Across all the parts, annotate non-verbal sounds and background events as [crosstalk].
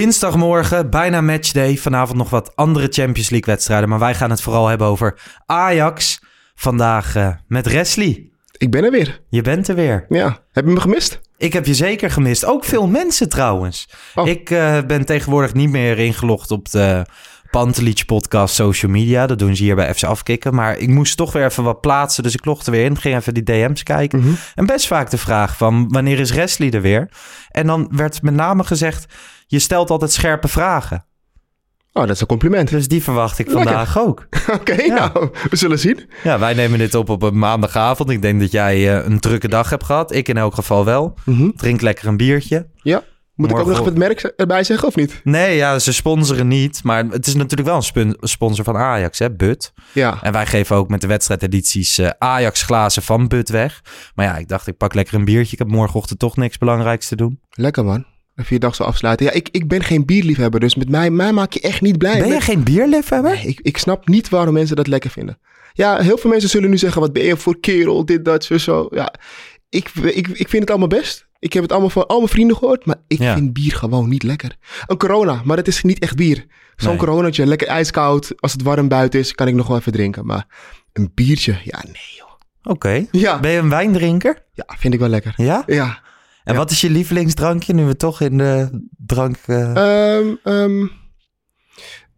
Dinsdagmorgen, bijna matchday. Vanavond nog wat andere Champions League wedstrijden. Maar wij gaan het vooral hebben over Ajax. Vandaag eh, met Wesley. Ik ben er weer. Je bent er weer. Ja. Heb je me gemist? Ik heb je zeker gemist. Ook veel mensen trouwens. Oh. Ik eh, ben tegenwoordig niet meer ingelogd op de Pantelich podcast social media. Dat doen ze hier bij FC Afkikken. Maar ik moest toch weer even wat plaatsen. Dus ik logde weer in. Ging even die DM's kijken. Mhm. En best vaak de vraag van wanneer is Wesley er weer? En dan werd met name gezegd... je stelt altijd scherpe vragen. Oh, dat is een compliment. Dus die verwacht ik Lekker. vandaag ook. [laughs] Oké, Ja. nou, we zullen zien. Ja, wij nemen dit op op een maandagavond. Ik denk dat jij eh, een drukke dag hebt gehad. Ik in elk geval wel. Mhm. Drink lekker een biertje. Ja. Moet ik ook nog het merk erbij zeggen of niet? Nee, ja, ze sponsoren niet. Maar het is natuurlijk wel een sponsor van Ajax, hè, But. Ja. En wij geven ook met de wedstrijdedities eh, Ajax glazen van But weg. Maar ja, ik dacht, ik pak lekker een biertje. Ik heb morgenochtend toch niks belangrijks te doen. Lekker man. Even je dag zo afsluiten. Ja, ik, ik ben geen bierliefhebber, dus met mij, mij maak je echt niet blij. Ben je Met- geen bierliefhebber? Nee, ik, ik snap niet waarom mensen dat lekker vinden. Ja, heel veel mensen zullen nu zeggen, wat ben je voor kerel, dit, dat, zo, zo. Ja, ik, ik, ik vind het allemaal best. Ik heb het allemaal van al mijn vrienden gehoord, maar ik Ja. vind bier gewoon niet lekker. Een corona, maar het is niet echt bier. Zo'n Nee. coronaatje, lekker ijskoud. Als het warm buiten is, kan ik nog wel even drinken. Maar een biertje, ja, nee joh. Oké. Ja, Ben je een wijndrinker? ja vind ik wel lekker. Ja? Ja. En Ja. wat is je lievelingsdrankje nu we toch in de drank... eh, Ehm, ehm,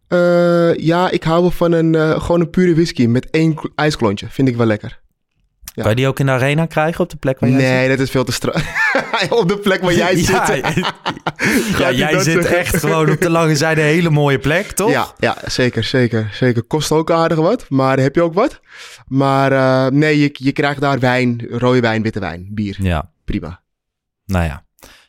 eh, ja, ik hou wel van een, eh, gewoon een pure whisky met één kl- ijsklontje. Vind ik wel lekker. ja. Kan je die ook in de arena krijgen op de plek waar jij zit? Nee, dat is veel te strak. [laughs] op de plek waar jij [laughs] ja, zit. [laughs] ja, jij zit zeggen? echt gewoon op de lange zijde een hele mooie plek, toch? Ja, ja, zeker, zeker, zeker. Kost ook aardig wat, maar heb je ook wat. Maar nee, je, je krijgt daar wijn, rode wijn, witte wijn, bier. Ja, Prima. Nou ja.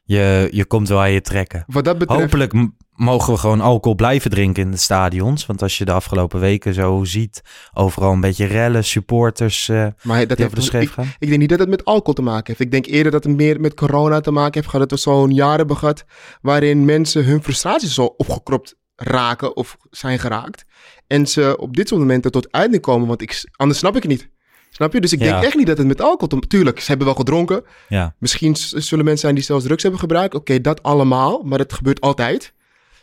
Je, je komt wel aan je trekken. Wat dat betreft... Hopelijk mogen we gewoon alcohol blijven drinken in de stadions. Want als je de afgelopen weken zo ziet, overal een beetje rellen, supporters eh maar dat heeft, de scheef ik denk niet dat het met alcohol te maken heeft. Ik denk eerder dat het meer met corona te maken heeft gehad. Dat we zo'n jaar hebben gehad waarin mensen hun frustraties zo opgekropt raken of zijn geraakt. En ze op dit soort momenten tot uiting komen, want ik, anders snap ik het niet. Snap je? Dus ik Ja. denk echt niet dat het met alcohol te Tuurlijk, ze hebben wel gedronken. Ja, Misschien zullen mensen zijn die zelfs drugs hebben gebruikt. Oké, dat allemaal, maar dat gebeurt altijd.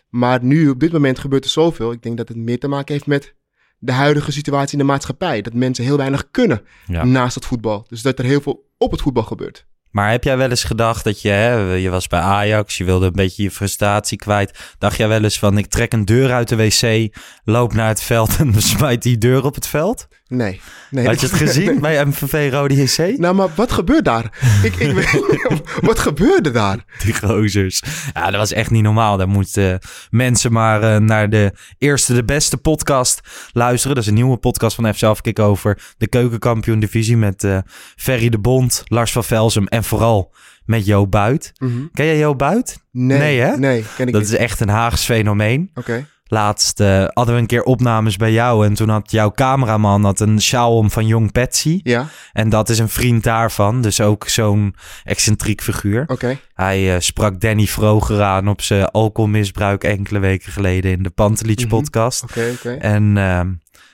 Maar nu, op dit moment, gebeurt er zoveel. Ik denk dat het meer te maken heeft met de huidige situatie in de maatschappij. Dat mensen heel weinig kunnen ja. naast het voetbal. Dus dat er heel veel op het voetbal gebeurt. Maar heb jij wel eens gedacht dat je, hè, je was bij Ajax, je wilde een beetje je frustratie kwijt. Dacht jij wel eens van, ik trek een deur uit de wc, loop naar het veld [laughs] en smijt die deur op het veld? Nee. nee Had je het [laughs] gezien bij MVV Rode JC? Nou, maar wat gebeurt daar? ik, ik weet niet, [laughs] wat gebeurde daar? Die gozers. Ja, dat was echt niet normaal. Daar moeten mensen maar eh, naar de eerste, de beste podcast luisteren. Dat is een nieuwe podcast van FC Afkik over de keukenkampioen divisie met eh, Ferry de Bond, Lars van Velzem en vooral met Jo Buit. Ken jij Jo Buit? Nee, Nee, hè? Nee, ken ik Dat niet. is echt een Haags fenomeen. Oké. Laatst eh, hadden we een keer opnames bij jou en toen had jouw cameraman had een sjaal om van Jong Patsy. Ja, En dat is een vriend daarvan, dus ook zo'n excentriek figuur. oké. Hij eh, sprak Danny Vroger aan op zijn alcoholmisbruik enkele weken geleden in de Pantelich Mhm. podcast. Oké, oké. En ehm,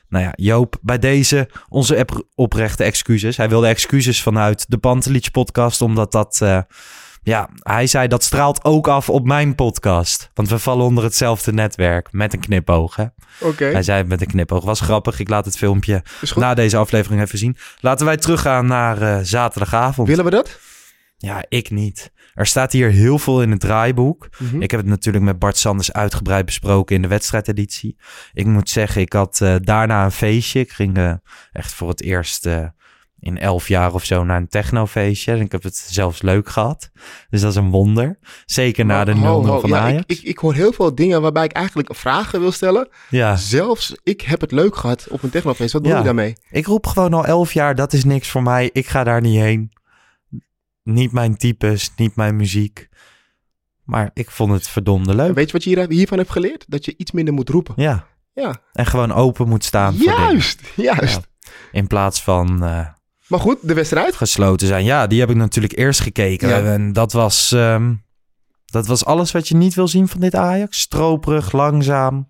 nou ja, Joop, bij deze onze oprechte excuses. Hij wilde excuses vanuit de Pantelich podcast, omdat dat... ja, hij zei dat straalt ook af op mijn podcast. Want we vallen onder hetzelfde netwerk met een knipoog. Hè? Oké, Hij zei het met een knipoog. Was grappig. Ik laat het filmpje na deze aflevering even zien. Laten wij teruggaan naar eh, zaterdagavond. Willen we dat? Ja, ik niet. Er staat hier heel veel in het draaiboek. Mhm. Ik heb het natuurlijk met Bart Sanders uitgebreid besproken in de wedstrijdeditie. Ik moet zeggen, ik had eh, daarna een feestje. Ik ging eh, echt voor het eerst in elf jaar of zo naar een technofeestje. En ik heb het zelfs leuk gehad. Dus dat is een wonder. Zeker na de 0-0 Ho, ho, van ja, Ajax. Ik, ik, ik hoor heel veel dingen waarbij ik eigenlijk vragen wil stellen. ja, Zelfs ik heb het leuk gehad op een technofeest. Wat bedoel Ja. je daarmee? ik roep gewoon al elf jaar, dat is niks voor mij. Ik ga daar niet heen. Niet mijn types, niet mijn muziek. Maar ik vond het verdomde leuk. Weet je wat je hier, hiervan hebt geleerd? Dat je iets minder moet roepen. Ja, Ja, en gewoon open moet staan voor juist, juist. Ja. In plaats van eh, Maar goed, de wedstrijd. gesloten zijn. Ja, die heb ik natuurlijk eerst gekeken. Ja. En dat was, ehm, dat was alles wat je niet wil zien van dit Ajax. Stroperig, langzaam.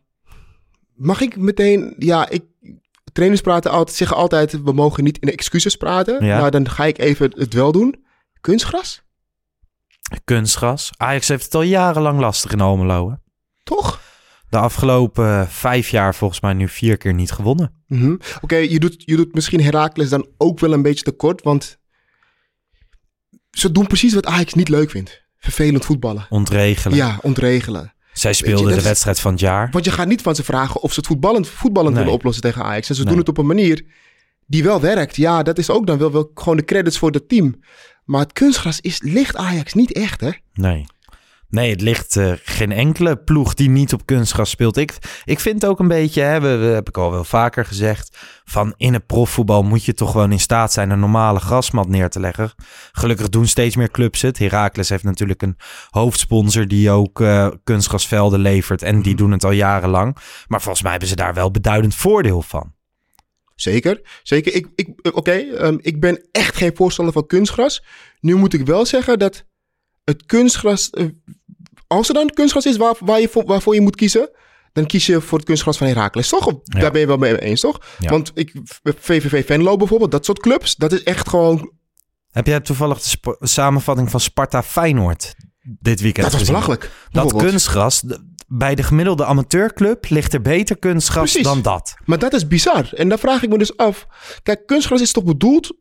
Mag ik meteen, ja, ik, trainers praten altijd, zeggen altijd, we mogen niet in excuses praten. Ja. Nou, dan ga ik even het wel doen. Kunstgras? Kunstgras. Ajax heeft het al jarenlang lastig in Almelo. hè. Toch? De afgelopen vijf jaar volgens mij nu vier keer niet gewonnen. Mhm. Oké, je, doet, je doet misschien Heracles dan ook wel een beetje tekort, want ze doen precies wat Ajax niet leuk vindt. Vervelend voetballen. Ontregelen. Ja, ontregelen. Zij speelden de wedstrijd van het jaar. Want je gaat niet van ze vragen of ze het voetballend, voetballend Nee. willen oplossen tegen Ajax. En ze Nee. doen het op een manier die wel werkt. Ja, dat is ook dan wel, wel gewoon de credits voor het team. Maar het kunstgras is, ligt Ajax niet echt, hè? Nee. Nee, het ligt eh, geen enkele ploeg die niet op kunstgras speelt. Ik, ik vind ook een beetje, hè, we, we- heb ik al wel vaker gezegd, van in het profvoetbal moet je toch gewoon in staat zijn een normale grasmat neer te leggen. Gelukkig doen steeds meer clubs het. Heracles heeft natuurlijk een hoofdsponsor die ook eh, kunstgrasvelden levert en die doen het al jarenlang. Maar volgens mij hebben ze daar wel beduidend voordeel van. Zeker, zeker. Ik, ik, eh, Oké, ehm, ik ben echt geen voorstander van kunstgras. Nu moet ik wel zeggen dat het kunstgras... als er dan kunstgras is waar, waar je voor, waarvoor je moet kiezen... dan kies je voor het kunstgras van Heracles, toch? Ja. Daar ben je wel mee eens, toch? Ja. Want ik, VVV Venlo bijvoorbeeld, dat soort clubs... dat is echt gewoon... Heb jij toevallig de samenvatting van Sparta Feyenoord dit weekend Dat was gezien? belachelijk. Dat kunstgras, bij de gemiddelde amateurclub ligt er beter kunstgras Precies. dan dat. Maar dat is bizar. En dan vraag ik me dus af. Kijk, kunstgras is toch bedoeld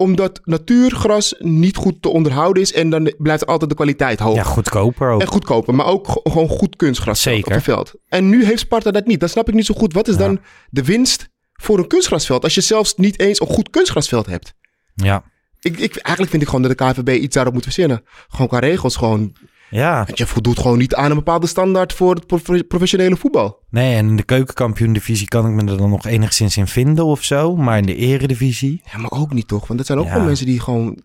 omdat natuurgras niet goed te onderhouden is. En dan blijft altijd de kwaliteit hoog. Ja, goedkoper ook. En goedkoper, maar ook gewoon goed kunstgras Zeker. op het veld. En nu heeft Sparta dat niet. Dan snap ik niet zo goed. Wat is Ja. dan de winst voor een kunstgrasveld? Als je zelfs niet eens een goed kunstgrasveld hebt. Ja. Ik, ik, eigenlijk vind ik gewoon dat de KVB iets daarop moet verzinnen. Gewoon qua regels. Gewoon, ja, want je voldoet gewoon niet aan een bepaalde standaard voor het prof- professionele voetbal. nee, en in de keukenkampioen-divisie kan ik me er dan nog enigszins in vinden of zo. Maar in de eredivisie, Ja, maar ook niet toch? Want dat zijn ook Ja. wel mensen die gewoon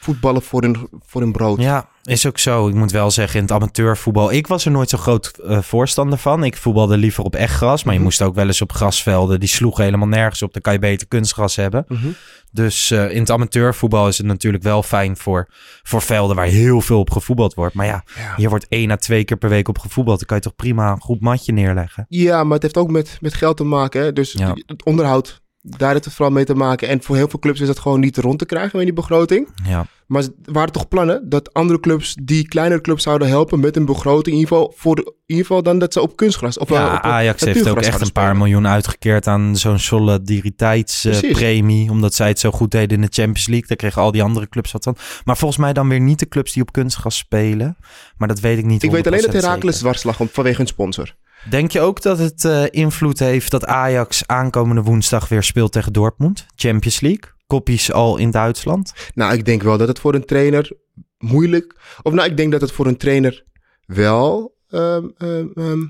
voetballen voor hun, voor hun brood. ja, is ook zo. Ik moet wel zeggen, in het amateurvoetbal, ik was er nooit zo groot eh, voorstander van. Ik voetbalde liever op echt gras, maar je Mhm. moest ook wel eens op grasvelden. Die sloegen helemaal nergens op. Dan kan je beter kunstgras hebben. Mhm. Dus eh, in het amateurvoetbal is het natuurlijk wel fijn voor, voor velden waar heel veel op gevoetbald wordt. Maar ja, Ja. hier wordt één à twee keer per week op gevoetbald. Dan kan je toch prima een goed matje neerleggen. Ja, maar het heeft ook met, met geld te maken. Hè? Dus Ja. het onderhoud, daar heeft het vooral mee te maken. En voor heel veel clubs is dat gewoon niet rond te krijgen in die begroting. Ja, Maar er waren toch plannen dat andere clubs die kleinere clubs zouden helpen met een begroting. In ieder geval, voor de, in ieder geval dan dat ze op kunstgras of ja op eh, Ajax heeft ook echt een paar miljoen uitgekeerd aan zo'n solidariteitspremie. omdat zij het zo goed deden in de Champions League. Daar kregen al die andere clubs wat van. Maar volgens mij dan weer niet de clubs die op kunstgras spelen. Maar dat weet ik niet Ik weet alleen dat 100% Herakles zeker. dwars lag om- vanwege hun sponsor. Denk je ook dat het eh, invloed heeft dat Ajax aankomende woensdag weer speelt tegen Dortmund? Champions League? Koppies al in Duitsland? Nou, ik denk wel dat het voor een trainer moeilijk... Of nou, ik denk dat het voor een trainer wel... ehm, ehm, ehm,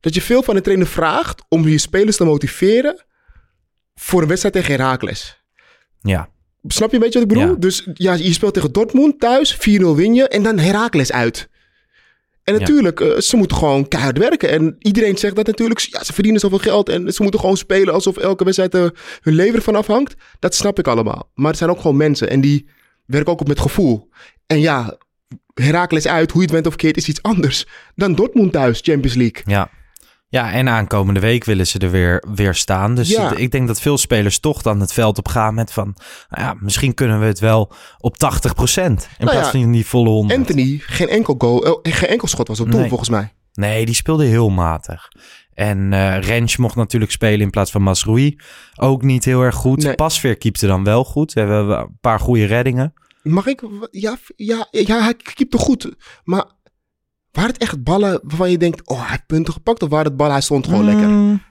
dat je veel van een trainer vraagt om je spelers te motiveren voor een wedstrijd tegen Herakles. Ja. Snap je een beetje wat ik bedoel? Ja. Dus ja, je speelt tegen Dortmund thuis, 4-0 win je en dan Herakles uit. En natuurlijk, eh, ze moeten gewoon keihard werken. En iedereen zegt dat natuurlijk. Ja, ze verdienen zoveel geld en ze moeten gewoon spelen alsof elke wedstrijd eh, hun leven ervan afhangt. Dat snap ik allemaal. Maar het zijn ook gewoon mensen en die werken ook op met gevoel. En ja, Herakles uit, hoe je het bent of keert, is iets anders dan Dortmund thuis, Champions League. Ja. Ja, en aankomende week willen ze er weer, weer staan. Dus Ja. ik denk dat veel spelers toch dan het veld op gaan met van... Nou ja, misschien kunnen we het wel op 80% in Nou plaats van die volle 100. Anthony, geen enkel goal, eh, geen enkel schot was op doel Nee. volgens mij. Nee, die speelde heel matig. En eh Rens mocht natuurlijk spelen in plaats van Masroei. Ook niet heel erg goed. Nee. Pasveer keepte dan wel goed. We hebben een paar goede reddingen. Mag ik? Ja, ja, ja hij keepte goed. Maar waren het echt ballen waarvan je denkt... Oh, hij heeft punten gepakt? Of waren het ballen, hij stond gewoon lekker? Mm,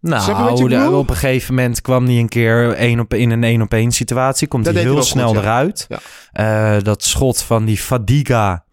wat Nou, de- op een gegeven moment kwam hij een keer één op, in een één op één situatie. Komt Dat hij heel snel goed, ja. eruit. Ja. Eh, dat schot van die Fadiga,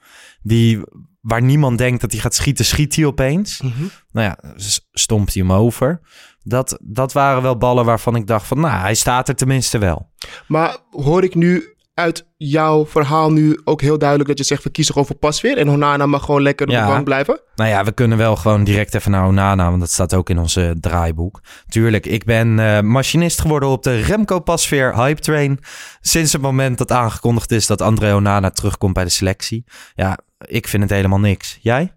die, waar niemand denkt dat hij gaat schieten, schiet hij opeens. Mhm. Nou ja, stompt hij hem over. Dat, dat waren wel ballen waarvan ik dacht van, nou, hij staat er tenminste wel. Maar hoor ik nu uit jouw verhaal nu ook heel duidelijk dat je zegt... we kiezen gewoon voor Pasveer en Onana mag gewoon lekker op Ja. de bank blijven? Nou ja, we kunnen wel gewoon direct even naar Onana, want dat staat ook in onze draaiboek. Tuurlijk, ik ben eh, machinist geworden op de Remco Pasveer Hype Train. Sinds het moment dat aangekondigd is dat André Onana terugkomt bij de selectie. Ja, ik vind het helemaal niks. Jij?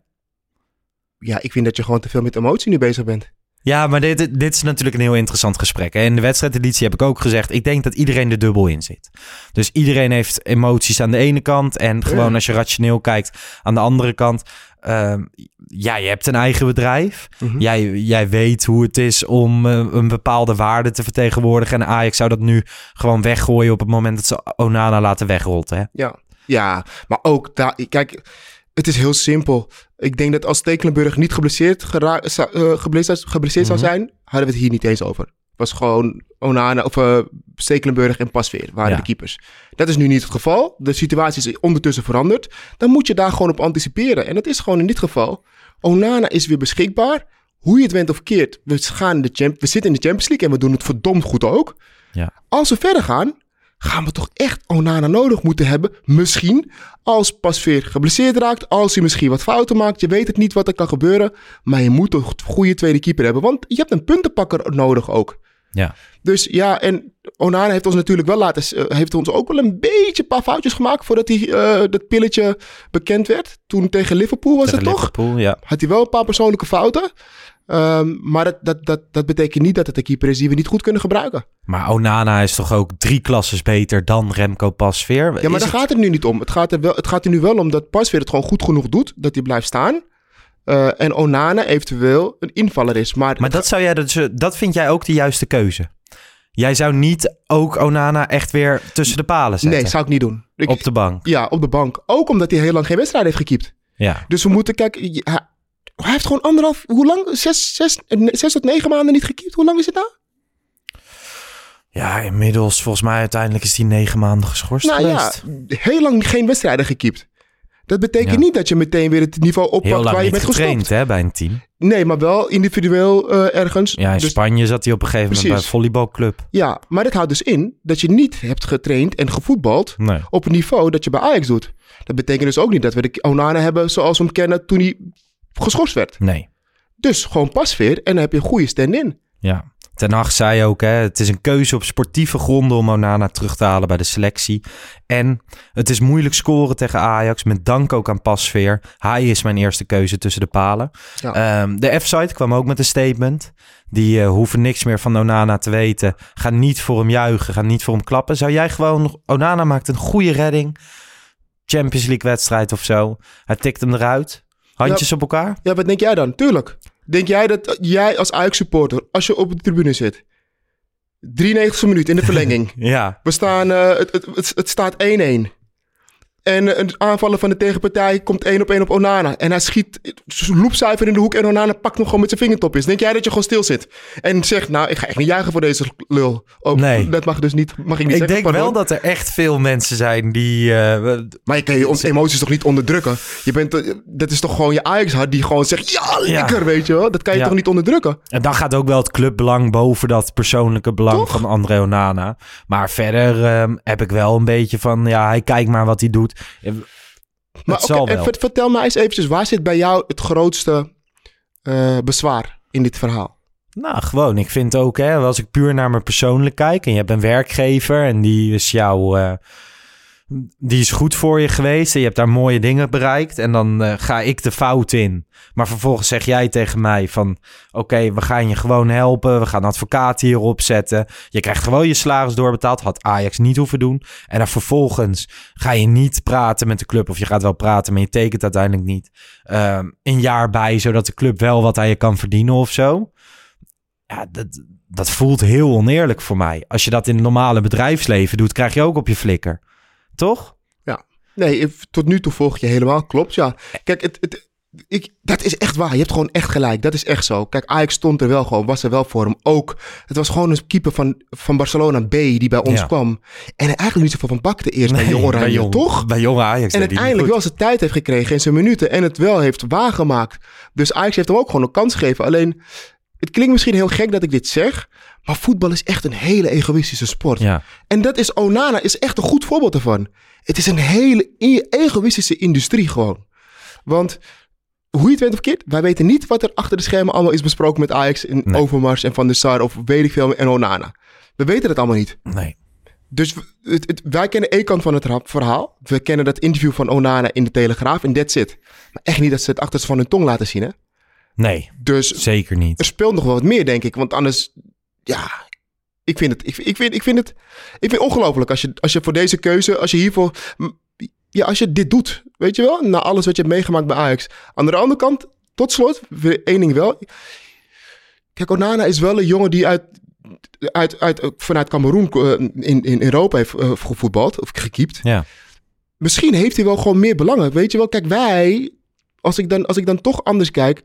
Ja, ik vind dat je gewoon te veel met emotie nu bezig bent. Ja, maar dit, dit is natuurlijk een heel interessant gesprek. hè. In de wedstrijdeditie heb ik ook gezegd... ik denk dat iedereen er dubbel in zit. Dus iedereen heeft emoties aan de ene kant... en gewoon als je rationeel kijkt aan de andere kant... ehm, ja, je hebt een eigen bedrijf. Mhm. jij, jij weet hoe het is om eh, een bepaalde waarde te vertegenwoordigen. En Ajax zou dat nu gewoon weggooien... op het moment dat ze Onana laten wegrotten. Hè? Ja, ja maar ook daar... Kijk, het is heel simpel. Ik denk dat als Stekelenburg niet geblesseerd, zou- eh, geblesseerd, geblesseerd Mhm. zou zijn... hadden we het hier niet eens over. Het was gewoon Onana, of eh, Stekelenburg en Pasveer waren Ja. de keepers. Dat is nu niet het geval. De situatie is ondertussen veranderd. Dan moet je daar gewoon op anticiperen. En dat is gewoon in dit geval. Onana is weer beschikbaar. Hoe je het went of keert. We, gaan de champ we zitten in de Champions League en we doen het verdomd goed ook. Ja. Als we verder gaan, gaan we toch echt Onana nodig moeten hebben. Misschien als Pasveer geblesseerd raakt. Als hij misschien wat fouten maakt. Je weet het niet wat er kan gebeuren. Maar je moet toch een goede tweede keeper hebben. Want je hebt een puntenpakker nodig ook. Ja. Dus ja, en Onana heeft ons natuurlijk wel laten... eh, heeft ons ook wel een beetje een paar foutjes gemaakt... voordat hij, eh, dat pilletje bekend werd. Toen tegen Liverpool was Tegen het toch? Liverpool, ja. Had hij wel een paar persoonlijke fouten. Ehm, maar dat, dat, dat, dat betekent niet dat het een keeper is die we niet goed kunnen gebruiken. Maar Onana is toch ook drie klasses beter dan Remco Pasveer? Ja, maar Is daar het- gaat het nu niet om. Het gaat, er wel, het gaat er nu wel om dat Pasveer het gewoon goed genoeg doet. Dat hij blijft staan. Eh, en Onana eventueel een invaller is. Maar, Maar dat, zou jij, dat vind jij ook de juiste keuze? Jij zou niet ook Onana echt weer tussen de palen zetten? Nee, zou ik niet doen. Ik- Op de bank. Ja, op de bank. Ook omdat hij heel lang geen wedstrijd heeft gekiept. Ja. Dus we moeten kijken. Hij, heeft gewoon anderhalf. Hoe lang? Zes, zes, zes tot negen maanden niet gekiept. Hoe lang is het nou? ja, inmiddels volgens mij uiteindelijk is hij negen maanden geschorst Nou ja, heel lang geen wedstrijden gekiept. Dat betekent Ja. niet dat je meteen weer het niveau oppakt waar je bent getraind gestopt. hè, bij een team. Nee, maar wel individueel eh, ergens. Ja, in Dus- Spanje zat hij op een gegeven moment bij een volleybalclub. ja, maar dat houdt dus in dat je niet hebt getraind en gevoetbald Nee. op een niveau dat je bij Ajax doet. Dat betekent dus ook niet dat we de Onana hebben zoals we hem kennen toen hij geschorst werd. Nee. Dus gewoon pasveer en dan heb je een goede stand-in. Ja. Ten Hag zei ook, hè, het is een keuze op sportieve gronden om Onana terug te halen bij de selectie. En het is moeilijk scoren tegen Ajax, met dank ook aan Pasveer. Hij is mijn eerste keuze tussen de palen. Ja. Ehm, de F-site kwam ook met een statement. Die eh, hoeven niks meer van Onana te weten. Ga niet voor hem juichen, ga niet voor hem klappen. Zou jij gewoon, Onana maakt een goede redding. Champions League wedstrijd of zo. Hij tikt hem eruit. Handjes op elkaar. Ja, wat denk jij dan? Tuurlijk. Denk jij dat jij als Ajax-supporter, als je op de tribune zit, 93e minuut in de verlenging, [laughs] Ja, we staan, het, het, het, het staat 1-1. En eh, een aanvaller van de tegenpartij komt één op één op Onana. En hij schiet loepzuiver in de hoek en Onana pakt hem gewoon met zijn vingertopjes. Denk jij dat je gewoon stil zit? En zegt, nou, ik ga echt niet juichen voor deze lul. Oh, Nee. Dat mag dus niet, mag ik niet ik zeggen. denk pardon. wel dat er echt veel mensen zijn die... eh, Maar je kan je emoties toch niet onderdrukken? Je bent, eh, dat is toch gewoon je Ajax-hart die gewoon zegt, ja, lekker, weet je wel. Dat kan je Ja. toch niet onderdrukken? En dan gaat ook wel het clubbelang boven dat persoonlijke belang van André Onana. Maar verder ehm, heb ik wel een beetje van, ja, hij kijkt maar wat hij doet. Maar oké, vert- vertel mij eens eventjes, waar zit bij jou het grootste eh, bezwaar in dit verhaal? Nou, gewoon. Ik vind ook, hè, als ik puur naar me persoonlijk kijk en je hebt een werkgever en die is jou, eh, die is goed voor je geweest en je hebt daar mooie dingen bereikt en dan eh, ga ik de fout in. Maar vervolgens zeg jij tegen mij van, oké, we gaan je gewoon helpen, we gaan een advocaat hierop zetten. Je krijgt gewoon je salaris doorbetaald, had Ajax niet hoeven doen. En dan vervolgens ga je niet praten met de club of je gaat wel praten, maar je tekent uiteindelijk niet. Ehm, een jaar bij, zodat de club wel wat aan je kan verdienen of zo ja, dat, dat voelt heel oneerlijk voor mij. Als je dat in het normale bedrijfsleven doet, krijg je ook op je flikker. Toch? Nee, if- tot nu toe volg je helemaal. Klopt, ja. Kijk, het, het, ik, dat is echt waar. Je hebt gewoon echt gelijk. Dat is echt zo. Kijk, Ajax stond er wel gewoon, was er wel voor hem. Ook, het was gewoon een keeper van, van Barcelona B die bij ons Ja. kwam. En hij eigenlijk niet zoveel van bakte eerst bij Nee, Jong Oranje, Jong- toch? Bij jonge Ajax. En uiteindelijk wel zijn tijd heeft gekregen in zijn minuten. En het wel heeft waargemaakt. Dus Ajax heeft hem ook gewoon een kans gegeven. Alleen, het klinkt misschien heel gek dat ik dit zeg. Maar voetbal is echt een hele egoïstische sport. Ja. En dat is Onana is echt een goed voorbeeld ervan. Het is een hele e- egoïstische industrie gewoon. Want hoe je het went of keert, wij weten niet wat er achter de schermen allemaal is besproken met Ajax en Nee. Overmars en Van der Sar of weet ik veel en Onana. We weten het allemaal niet. Nee. Dus w- het, het- wij kennen één kant van het verhaal. We kennen dat interview van Onana in de Telegraaf en that's it. Maar echt niet dat ze het achterste van hun tong laten zien hè. Nee, Dus zeker niet. er speelt nog wel wat meer, denk ik. Want anders, ja, ik vind het, ik, ik vind, ik vind het, ik vind ongelooflijk als je, als je voor deze keuze, als je hiervoor, ja, als je dit doet, weet je wel, na alles wat je hebt meegemaakt bij Ajax. Aan de andere kant, tot slot, één ding wel. Kijk, Onana is wel een jongen die uit, uit, uit, vanuit Cameroen eh, in, in Europa heeft eh, gevoetbald, of gekiept. Ja. Misschien heeft hij wel gewoon meer belangen, weet je wel. Kijk, wij, als ik dan, als ik dan toch anders kijk,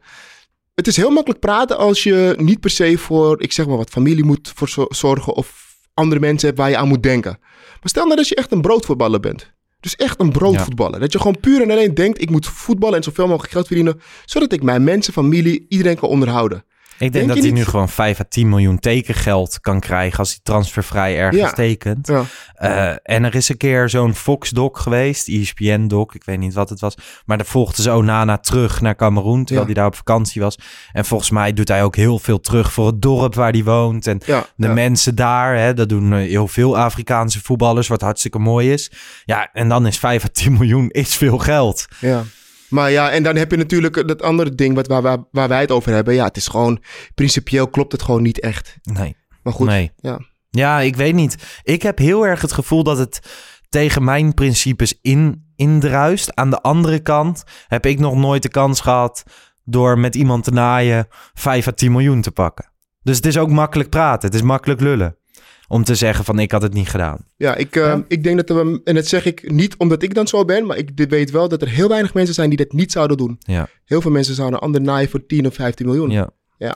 het is heel makkelijk praten als je niet per se voor, ik zeg maar wat, familie moet voor zo- zorgen of andere mensen hebt waar je aan moet denken. Maar stel nou dat je echt een broodvoetballer bent. Dus echt een broodvoetballer. Dat je gewoon puur en alleen denkt, ik moet voetballen en zoveel mogelijk geld verdienen, zodat ik mijn mensen, familie, iedereen kan onderhouden. Ik denk, Denk dat hij niet? nu gewoon 5 à 10 miljoen tekengeld kan krijgen als hij transfervrij ergens Ja. tekent. Ja. Eh, en er is een keer zo'n Fox-doc geweest, ESPN-doc, ik weet niet wat het was. Maar daar volgde ze Onana terug naar Cameroen, terwijl hij daar op vakantie was. En volgens mij doet hij ook heel veel terug voor het dorp waar hij woont. En de mensen daar, hè, dat doen eh, heel veel Afrikaanse voetballers, wat hartstikke mooi is. Ja, en dan is 5 à 10 miljoen is veel geld. Ja. Maar ja, en dan heb je natuurlijk dat andere ding wat, waar, waar, waar wij het over hebben. Ja, het is gewoon, principieel klopt het gewoon niet echt. Nee. Maar goed, Nee. ja. Ja, ik weet niet. Ik heb heel erg het gevoel dat het tegen mijn principes in, indruist. Aan de andere kant heb ik nog nooit de kans gehad door met iemand te naaien 5 à 10 miljoen te pakken. Dus het is ook makkelijk praten. Het is makkelijk lullen. Om te zeggen van ik had het niet gedaan. Ja, ik, eh, Ja? ik denk dat we, en dat zeg ik niet omdat ik dan zo ben, maar ik weet wel dat er heel weinig mensen zijn die dat niet zouden doen. Ja. Heel veel mensen zouden een ander naaien voor 10 of 15 miljoen. ja. Ja.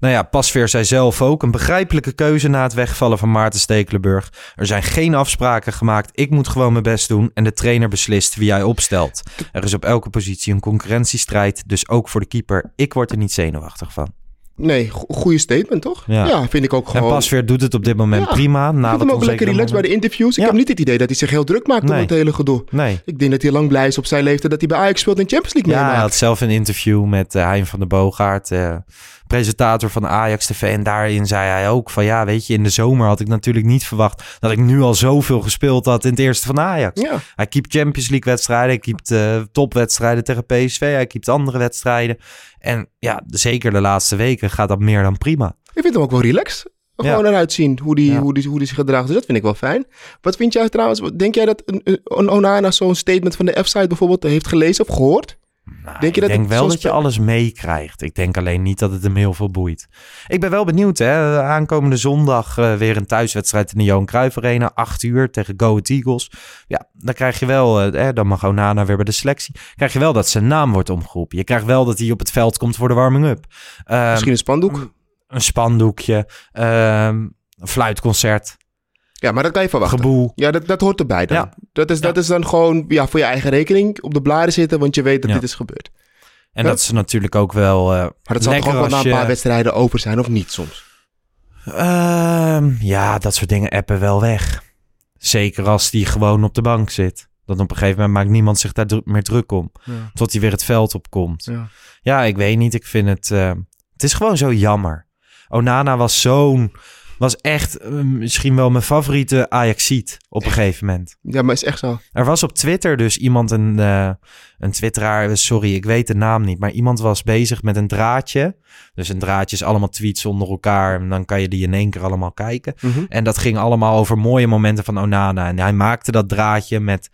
Nou ja, Pasveer zei zelf ook een begrijpelijke keuze na het wegvallen van Maarten Stekelenburg. Er zijn geen afspraken gemaakt. Ik moet gewoon mijn best doen en de trainer beslist wie hij opstelt. Er is op elke positie een concurrentiestrijd, dus ook voor de keeper. Ik word er niet zenuwachtig van. Nee, go- goede statement toch? Ja. vind ik ook En gewoon. Pasveer doet het op dit moment Ja, prima. ik Na vind dat hem ook lekker relaxed bij de interviews. Ik Ja. heb niet het idee dat hij zich heel druk maakt om Nee. het hele gedoe. Nee. Ik denk dat hij lang blij is op zijn leeftijd dat hij bij Ajax speelt en Champions League Ja, hij meemaakt. had zelf een interview met eh, Hein van der Boogaard, eh, presentator van Ajax TV. En daarin zei hij ook van ja, weet je, in de zomer had ik natuurlijk niet verwacht dat ik nu al zoveel gespeeld had in het eerste van Ajax. Ja. Hij keept Champions League wedstrijden, hij keept eh, topwedstrijden tegen PSV, hij keept andere wedstrijden. En ja, zeker de laatste weken gaat dat meer dan prima. Ik vind hem ook wel relaxed. Gewoon Ja. eruit zien hoe die, Ja. hoe, die, hoe die zich gedraagt. Dus dat vind ik wel fijn. Wat vind jij trouwens? Denk jij dat een, een Onana zo'n statement van de F-site bijvoorbeeld heeft gelezen of gehoord? Nou, Denk je ik dat denk het wel dat je alles meekrijgt. Ik denk alleen niet dat het hem heel veel boeit. Ik ben wel benieuwd, hè. Aankomende zondag eh, weer een thuiswedstrijd in de Johan Cruijff Arena. Acht uur tegen Go Ahead Eagles. Ja, dan krijg je wel, eh, dan mag Onana weer bij de selectie. Krijg je wel dat zijn naam wordt omgeroepen. Je krijgt wel dat hij op het veld komt voor de warming-up. Ehm, Misschien een spandoek? een spandoekje, ehm, een fluitconcert, Ja, maar dat kan je verwachten. geboel. Ja, dat, dat hoort erbij dan. Ja. Dat, is, dat Ja. is dan gewoon ja, voor je eigen rekening op de bladen zitten, want je weet dat Ja. dit is gebeurd. En Ja. dat is natuurlijk ook wel eh Maar dat zal toch ook wel na een je... paar wedstrijden over zijn, of niet soms? Ehm, ja, dat soort dingen appen wel weg. Zeker als die gewoon op de bank zit. Dan op een gegeven moment maakt niemand zich daar dru- meer druk om. Ja. Tot hij weer het veld opkomt. Ja. Ja, ik weet niet. Ik vind het... eh, het is gewoon zo jammer. Onana was zo'n... Was echt eh, misschien wel mijn favoriete Ajaxiet op een gegeven moment. Ja, maar is echt zo. Er was op Twitter dus iemand, een, eh, een twitteraar, sorry, ik weet de naam niet, maar iemand was bezig met een draadje. Dus een draadje is allemaal tweets onder elkaar en dan kan je die in één keer allemaal kijken. Mhm. En dat ging allemaal over mooie momenten van Onana. En hij maakte dat draadje met,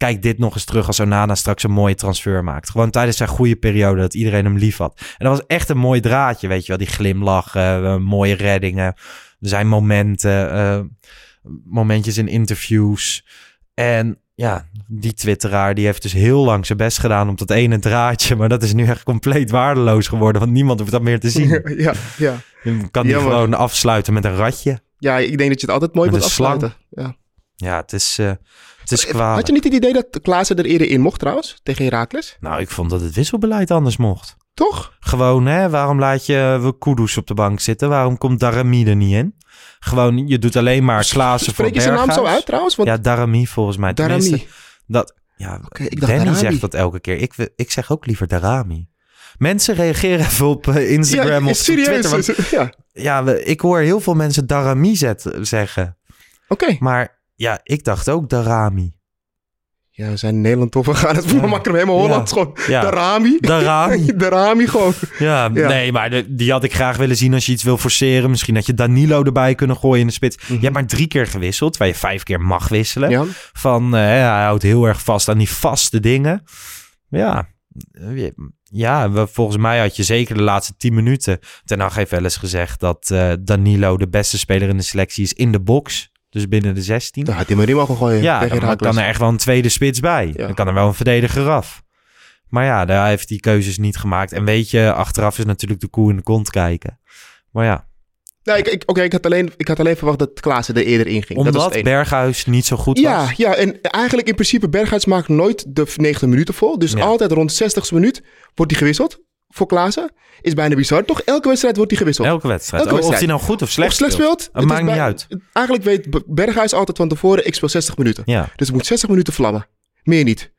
kijk dit nog eens terug als Onana straks een mooie transfer maakt. Gewoon tijdens zijn goede periode dat iedereen hem lief had. En dat was echt een mooi draadje, weet je wel. Die glimlach, eh, mooie reddingen, zijn momenten, eh, momentjes in interviews. En ja, die twitteraar die heeft dus heel lang zijn best gedaan op dat ene draadje. Maar dat is nu echt compleet waardeloos geworden. Want niemand hoeft dat meer te zien. [laughs] ja, ja. Je kan die Jammer. gewoon afsluiten met een ratje. ja, ik denk dat je het altijd mooi Met moet afsluiten. Ja. Ja, het is, eh het is kwalijk. Had je niet het idee dat Klaassen er eerder in mocht trouwens, tegen Heracles? Nou, ik vond dat het wisselbeleid anders mocht. Toch? Gewoon, hè, waarom laat je we Kudus op de bank zitten? Waarom komt Darami er niet in? Gewoon, je doet alleen maar Klaassen voor Spreek je zijn naam zo uit trouwens? Want Ja, Darami volgens mij. Darami. Dat, ja, Oké, ik dacht Danny Darami. zegt dat elke keer. Ik, ik zeg ook liever Darami. Mensen reageren even op eh, Instagram ja, of op Twitter. serieus. want- ja, oké. ja, we- ik hoor heel veel mensen Darami zet, zeggen. Maar ja, ik dacht ook Darami. Ja, we zijn in Nederland toch. We gaan het we maken hem helemaal Ja. Hollands gewoon. Ja. Darami. Darami. [laughs] Darami gewoon. Ja, Ja. nee, maar de- die had ik graag willen zien als je iets wil forceren. Misschien had je Danilo erbij kunnen gooien in de spits. Je hebt maar drie keer gewisseld, waar je vijf keer mag wisselen. Ja. Van, eh, hij houdt heel erg vast aan die vaste dingen. Ja, eh, ja we- volgens mij had je zeker de laatste tien minuten... Ten Hag heeft wel eens gezegd dat eh, Danilo de beste speler in de selectie is in de box. Dus binnen de 16. Dan had hij maar in mogen gooien. Ja, dan kan er echt wel een tweede spits bij. Ja. Dan kan er wel een verdediger af. Maar ja, daar heeft hij keuzes niet gemaakt. En weet je, achteraf is natuurlijk de koe in de kont kijken. Maar ja, Nee, ik, ik, Oké, ik, had alleen, ik had alleen verwacht dat Klaassen er eerder in ging. dat was omdat enige. Berghuis niet zo goed Ja, was. ja, en eigenlijk in principe Berghuis maakt nooit de 90 minuten vol. Dus Ja. altijd rond de 60ste minuut wordt hij gewisseld voor Klaassen. Is bijna bizar. Toch elke wedstrijd wordt hij gewisseld. Elke wedstrijd. Elke Of hij wedstrijd. nou goed of slecht, of slecht speelt. Het het maakt niet bij- uit. Eigenlijk weet Berghuis altijd van tevoren, ik speel 60 minuten. Ja. Dus het moet 60 minuten vlammen. Meer niet.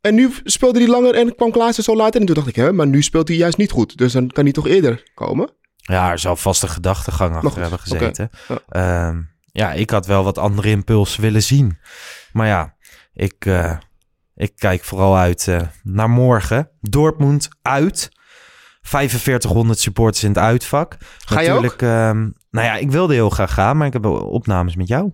En nu speelde hij langer en kwam Klaassen zo later. En toen dacht ik, hè, maar nu speelt hij juist niet goed. Dus dan kan hij toch eerder komen. ja, er zal vast een gedachtegang achter goed, hebben gezeten. Ehm, ja, ik had wel wat andere impulsen willen zien. Maar ja, ik, eh, ik kijk vooral uit eh, naar morgen. Dortmund uit. 4500 supporters in het uitvak. Ga je ook? Natuurlijk, ehm, nou ja, ik wilde heel graag gaan, maar ik heb opnames met jou.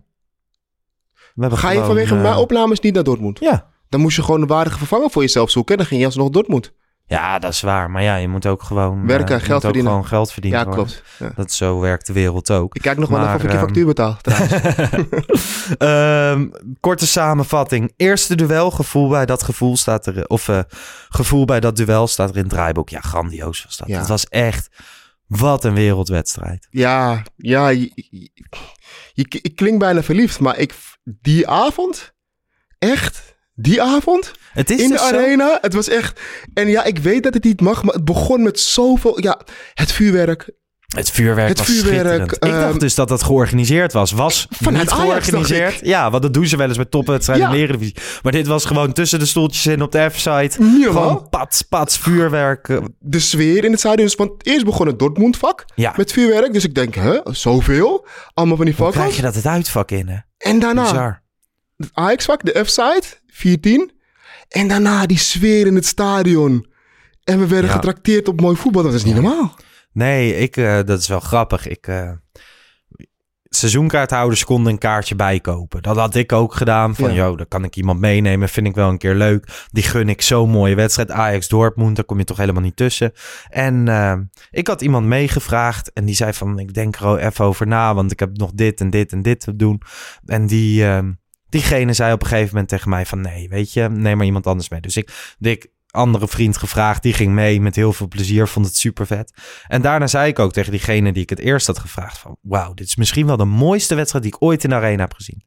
We Ga je vanwege eh, mijn opnames niet naar Dortmund? Ja. Dan moest je gewoon een waardige vervanger voor jezelf zoeken. En dan ging je alsnog Dortmund. Ja, dat is waar. Maar ja, je moet ook gewoon... Werken, eh, je geld moet ook verdienen. gewoon geld verdienen. Ja, hoor. klopt. Ja. Dat zo werkt de wereld ook. Ik kijk nog wel Maar, even of ik je ehm, factuur betaal. [laughs] Ehm, korte samenvatting. Eerste duel, gevoel bij dat gevoel staat er. Of eh, gevoel bij dat duel staat er in het draaiboek. Ja, grandioos was dat. Ja. Het was echt. Wat een wereldwedstrijd. ja, ja. Je, je- je- ik klink bijna verliefd, maar ik, die avond, echt, die avond, Het is in de dus zo- arena, het was echt... En ja, ik weet dat het niet mag, maar het begon met zoveel... Ja, het vuurwerk. Het vuurwerk Het was vuurwerk, schitterend. ik ehm, dacht dus dat dat georganiseerd was. Was Vanuit niet Ajax, georganiseerd. Ja, want dat doen ze wel eens bij topwedstrijden Ja. in de. Maar dit was gewoon tussen de stoeltjes in op de F-site. Gewoon pats, pats, vuurwerk. eh, De sfeer in het stadion. Want eerst begon het Dortmund-vak Ja. met vuurwerk. Dus ik denk, hè, zoveel? Allemaal van die Hoe krijg je dat het uitvak in, hè? En daarna Bizar. het Ajax-vak, de F-side, 14. En daarna die sfeer in het stadion. En we werden Ja. getrakteerd op mooi voetbal. Dat is niet normaal. Nee, ik, eh, dat is wel grappig. Ik, eh, seizoenkaarthouders konden een kaartje bijkopen. Dat had ik ook gedaan. Van, Ja. joh, dan kan ik iemand meenemen. Vind ik wel een keer leuk. Die gun ik zo'n mooie wedstrijd. Ajax Dortmund, daar kom je toch helemaal niet tussen. En eh, ik had iemand meegevraagd. En die zei van, ik denk er al even over na. Want ik heb nog dit en dit en dit te doen. En die... Diegene zei op een gegeven moment tegen mij van nee, weet je, neem maar iemand anders mee. Dus ik, ik andere vriend gevraagd, die ging mee met heel veel plezier, vond het super vet. En daarna zei ik ook tegen diegene die ik het eerst had gevraagd van wauw, dit is misschien wel de mooiste wedstrijd die ik ooit in de arena heb gezien.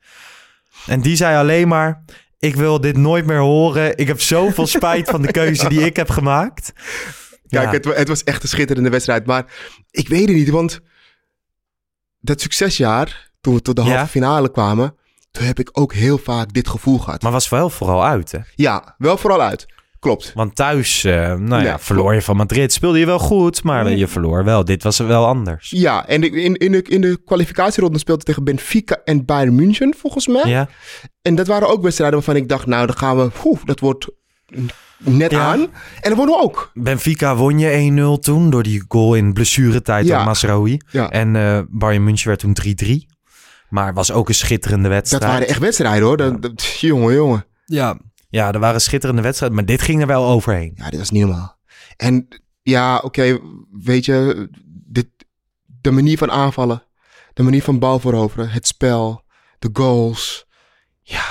En die zei alleen maar, ik wil dit nooit meer horen. Ik heb zoveel spijt van de keuze die ik heb gemaakt. Kijk, Ja. het, het was echt een schitterende wedstrijd. Maar ik weet het niet, want dat succesjaar, toen we tot de Ja. halve finale kwamen, heb ik ook heel vaak dit gevoel gehad. Maar was wel vooral uit, hè? Ja, wel vooral uit. Klopt. Want thuis, eh, nou Nee, ja, verloor je van Madrid. Speelde je wel goed, maar je verloor wel. Dit was wel anders. Ja, en in, in, de, in de kwalificatieronde speelde tegen Benfica en Bayern München, volgens mij. Ja, En dat waren ook wedstrijden waarvan ik dacht, nou, dan gaan we, oeh, dat wordt net Ja. aan. En dat worden we ook. Benfica won je 1-0 toen door die goal in blessuretijd Ja. door Masraoui. Ja. En eh Bayern München werd toen 3-3. Maar was ook een schitterende wedstrijd. Dat waren echt wedstrijden, hoor. Dat, dat- jongen, jongen. Ja. Ja, er waren schitterende wedstrijden, maar dit ging er wel overheen. Ja, dit was niet normaal. En ja, oké, weet je, dit, de manier van aanvallen, de manier van bal veroveren, het spel, de goals. Ja,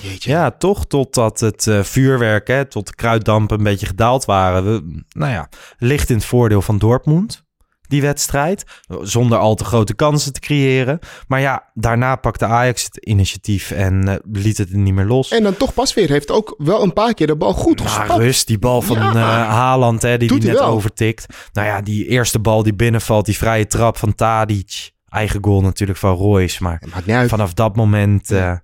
Jeetje. Ja, toch totdat het eh, vuurwerk, hè, tot de kruiddampen een beetje gedaald waren. We, nou ja, ligt in het voordeel van Dortmund, die wedstrijd. Zonder al te grote kansen te creëren. Maar ja, daarna pakte Ajax het initiatief en eh, liet het niet meer los. En dan toch pas weer. Heeft ook wel een paar keer de bal goed Maar gespapt. rust, die bal van Ja. eh, Haaland, hè, die Doet die net wel. overtikt. Nou ja, die eerste bal die binnenvalt, die vrije trap van Tadic. Eigen goal natuurlijk van Royce, maar vanaf dat moment eh,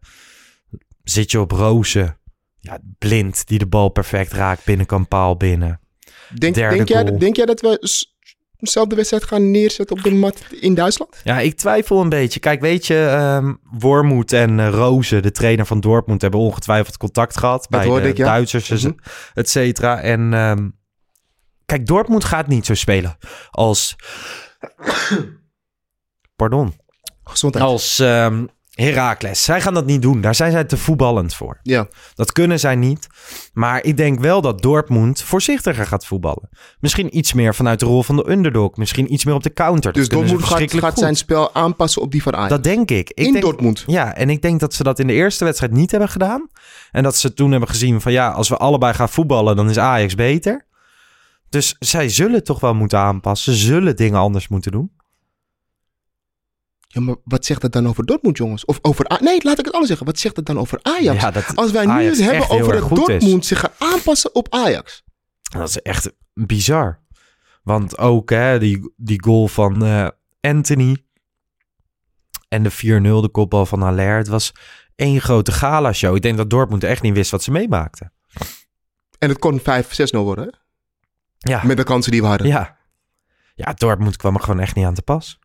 zit je op rozen. Ja, blind, die de bal perfect raakt, binnenkant paal binnen. Denk, denk, jij, denk jij dat we dezelfde wedstrijd gaan neerzetten op de mat in Duitsland? Ja, ik twijfel een beetje. Kijk, weet je, ehm Wormoed en eh, Rozen, de trainer van Dortmund, hebben ongetwijfeld contact gehad bij de ik, ja. Duitsers, Mhm. et cetera. En ehm, kijk, Dortmund gaat niet zo spelen als... [coughs] Pardon. Gezondheid. Als ehm Heracles. Zij gaan dat niet doen. Daar zijn zij te voetballend voor. Ja. Dat kunnen zij niet. Maar ik denk wel dat Dortmund voorzichtiger gaat voetballen. Misschien iets meer vanuit de rol van de underdog. Misschien iets meer op de counter. Dus Dortmund gaat zijn spel aanpassen op die van Ajax. Dat denk ik. ik in denk, Dortmund. Ja, en ik denk dat ze dat in de eerste wedstrijd niet hebben gedaan. En dat ze toen hebben gezien van ja, als we allebei gaan voetballen, dan is Ajax beter. Dus zij zullen toch wel moeten aanpassen. Ze zullen dingen anders moeten doen. Ja, maar wat zegt dat dan over Dortmund, jongens? Of over... Nee, laat ik het anders zeggen. Wat zegt het dan over Ajax? Ja, dat Als wij nu Ajax het hebben over dat is. Dortmund zich gaat aanpassen op Ajax. Dat is echt bizar. Want ook hè, die, die goal van eh, Anthony en de 4-0, de kopbal van Haller. Het was één grote gala-show. Ik denk dat Dortmund echt niet wist wat ze meemaakten. En het kon 5-6-0 worden, hè? Ja, Met de kansen die we hadden. ja. ja, Dortmund kwam er gewoon echt niet aan te pas.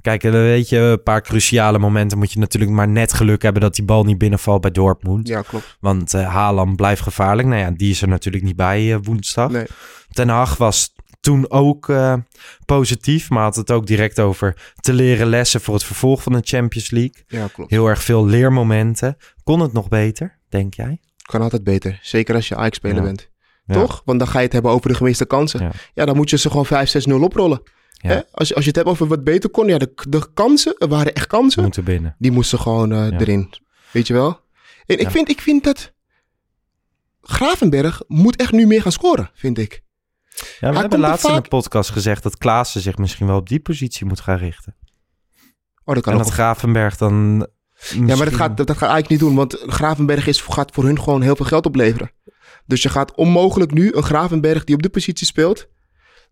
Kijk, eh, weet je, een paar cruciale momenten moet je natuurlijk maar net geluk hebben dat die bal niet binnenvalt bij Dortmund. Ja, klopt. Want eh Haaland blijft gevaarlijk. Nou ja, die is er natuurlijk niet bij eh, woensdag. Nee. Ten Hag was toen ook positief, maar had het ook direct over te leren lessen voor het vervolg van de Champions League. Ja, klopt. Heel erg veel leermomenten. Kon het nog beter, denk jij? Kan altijd beter. Zeker als je Ajax-speler Ja. bent. Ja. Toch? Want dan ga je het hebben over de gemiste kansen. Ja. Ja, dan moet je ze gewoon 5-6-0 oprollen. Ja. Hè? Als, je, als je het hebt over wat beter kon. Ja, de, de kansen, er waren echt kansen. Moeten binnen. Die moesten gewoon eh, Ja. erin. Weet je wel? En ik, vind, ik vind dat Gravenberg moet echt nu meer gaan scoren, vind ik. Ja, we hebben laatst in de podcast gezegd dat Klaassen zich misschien wel op die positie moet gaan richten. Oh, dat kan en dat wel. Gravenberg dan... Ja, maar dat gaat, dat, dat gaat eigenlijk niet doen. Want Gravenberg is, gaat voor hun gewoon heel veel geld opleveren. Dus je gaat onmogelijk nu een Gravenberg die op de positie speelt...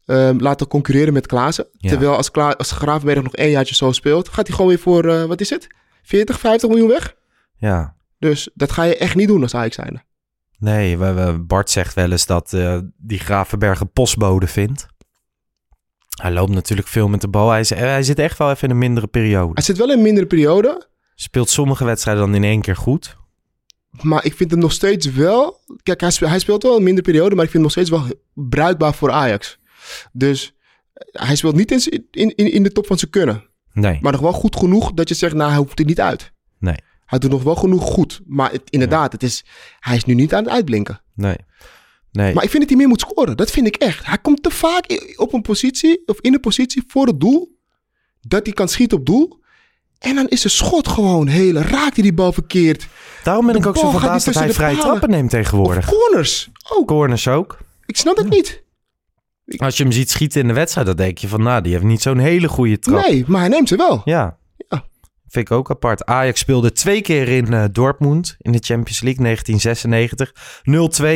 ehm, laten concurreren met Klaassen. Ja. Terwijl als, Kla als Gravenberg nog één jaartje zo speelt... gaat hij gewoon weer voor, eh, wat is het? 40, 50 miljoen weg? Ja, Dus dat ga je echt niet doen als Ajax zijnde. nee, we, we- Bart zegt wel eens dat eh, die Gravenberg een postbode vindt. Hij loopt natuurlijk veel met de bal. Hij, zit echt wel even in een mindere periode. Hij zit wel in een mindere periode... Speelt sommige wedstrijden dan in één keer goed. Maar ik vind hem nog steeds wel... Kijk, hij speelt, hij speelt wel een minder periode, maar ik vind hem nog steeds wel bruikbaar voor Ajax. Dus eh, hij speelt niet in, in, in, in de top van zijn kunnen. Nee, Maar nog wel goed genoeg dat je zegt, nou, hij hoeft er niet uit. nee, Hij doet nog wel genoeg goed. Maar het, inderdaad, het is, hij is nu niet aan het uitblinken. nee. Nee, Maar ik vind dat hij meer moet scoren. Dat vind ik echt. Hij komt te vaak op een positie, of in een positie voor het doel, dat hij kan schieten op doel. En dan is zijn schot gewoon heel, raakt hij die bal verkeerd. daarom ben de ik ook zo verbaasd dat hij de vrije trappen neemt Of tegenwoordig. corners ook. Corners ook. Ik snap het niet. Als je hem ziet schieten in de wedstrijd, dan denk je van, nou, die heeft niet zo'n hele goede trap. Nee, maar hij neemt ze wel. Ja. Vind ik ook apart. Ajax speelde twee keer in eh, Dortmund in de Champions League 1996.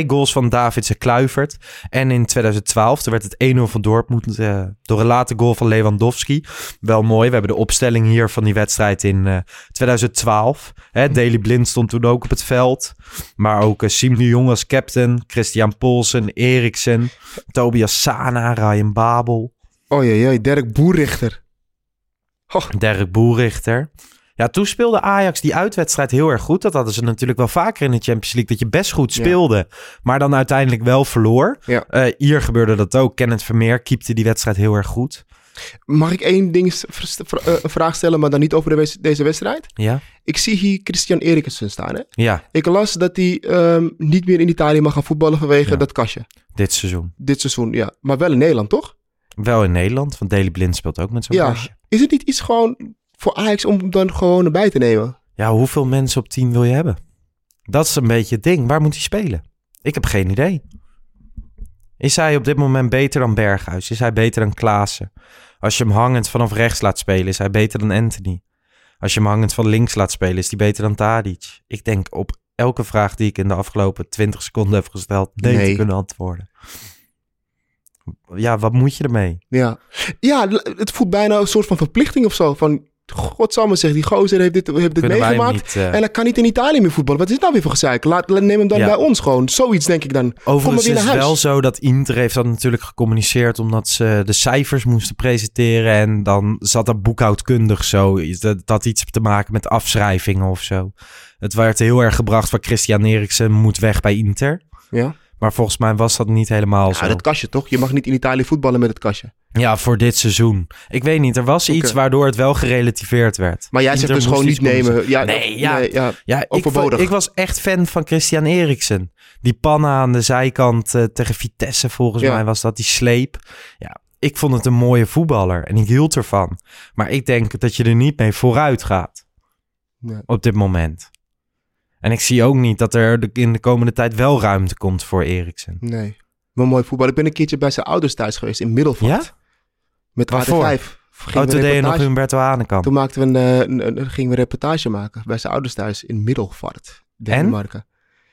0-2 goals van Davids en Kluivert. En in 2012 toen werd het 1-0 van Dortmund eh, door een late goal van Lewandowski. Wel mooi. We hebben de opstelling hier van die wedstrijd in eh, 2012. Hè, Daley Blind stond toen ook op het veld. Maar ook uh, Siem de Jong als captain. Christian Polsen, Eriksen, Tobias Sana, Ryan Babel. Oh jee, Dirk Boerrichter. Derek Boerichter. Ja, toen speelde Ajax die uitwedstrijd heel erg goed. Dat hadden ze natuurlijk wel vaker in de Champions League. Dat je best goed Ja. speelde, maar dan uiteindelijk wel verloor. Ja. Eh, hier gebeurde dat ook. Kenneth Vermeer keepte die wedstrijd heel erg goed. Mag ik één ding, eh, een vraag stellen, maar dan niet over de wes- deze wedstrijd? Ja? Ik zie hier Christian Eriksen staan. Hè? Ja, Ik las dat hij ehm, niet meer in Italië mag gaan voetballen vanwege Ja. dat kastje. dit seizoen. Dit seizoen, ja. Maar wel in Nederland, toch? Wel in Nederland, want Daley Blind speelt ook met zo'n Ja. Is het niet iets gewoon voor Ajax om hem dan gewoon erbij te nemen? Ja, hoeveel mensen op team wil je hebben? Dat is een beetje het ding. Waar moet hij spelen? Ik heb geen idee. Is hij op dit moment beter dan Berghuis? Is hij beter dan Klaassen? Als je hem hangend vanaf rechts laat spelen, is hij beter dan Anthony. Als je hem hangend van links laat spelen, is hij beter dan Tadic. Ik denk op elke vraag die ik in de afgelopen 20 seconden heb gesteld, nee, Nee. te kunnen antwoorden. Ja, wat moet je ermee? Ja. ja, het voelt bijna een soort van verplichting of zo. Van, godsamme zeg, die gozer heeft dit, heeft dit Kunnen meegemaakt. niet... eh, En hij kan niet in Italië meer voetballen. Wat is nou weer voor gezeik? Laat, neem hem dan Ja. bij ons gewoon. Zoiets denk ik dan. Overigens is het wel zo dat Inter heeft dat natuurlijk gecommuniceerd omdat ze de cijfers moesten presenteren en dan zat dat boekhoudkundig zo. Dat dat had iets te maken met afschrijvingen of zo. Het werd heel erg gebracht van Christian Eriksen moet weg bij Inter. Ja. Maar volgens mij was dat niet helemaal zo. Ja, dat kastje toch? Je mag niet in Italië voetballen met het kastje. Ja, voor dit seizoen. Ik weet niet, er was iets waardoor het wel gerelativeerd werd. Maar jij Inter zegt dus gewoon niet nemen. Ja, Nee, ja. ja. Ja, ik, Overbodig. ik was echt fan van Christian Eriksen. Die pannen aan de zijkant eh, tegen Vitesse volgens Ja. mij was dat, die sleep. Ja, ik vond het een mooie voetballer en ik hield ervan. Maar ik denk dat je er niet mee vooruit gaat op dit moment. En ik zie ook niet dat er de- in de komende tijd wel ruimte komt voor Eriksen. Nee. Maar mooi voetbal. Ik ben een keertje bij zijn ouders thuis geweest in Middelfart. Ja? Met Waarvoor? AT5. Oh, toen deed je nog reportage- Humberto Hanekamp. Toen maakten we een, eh, een, een- gingen we een reportage maken bij zijn ouders thuis in Middelfart. Denemarken.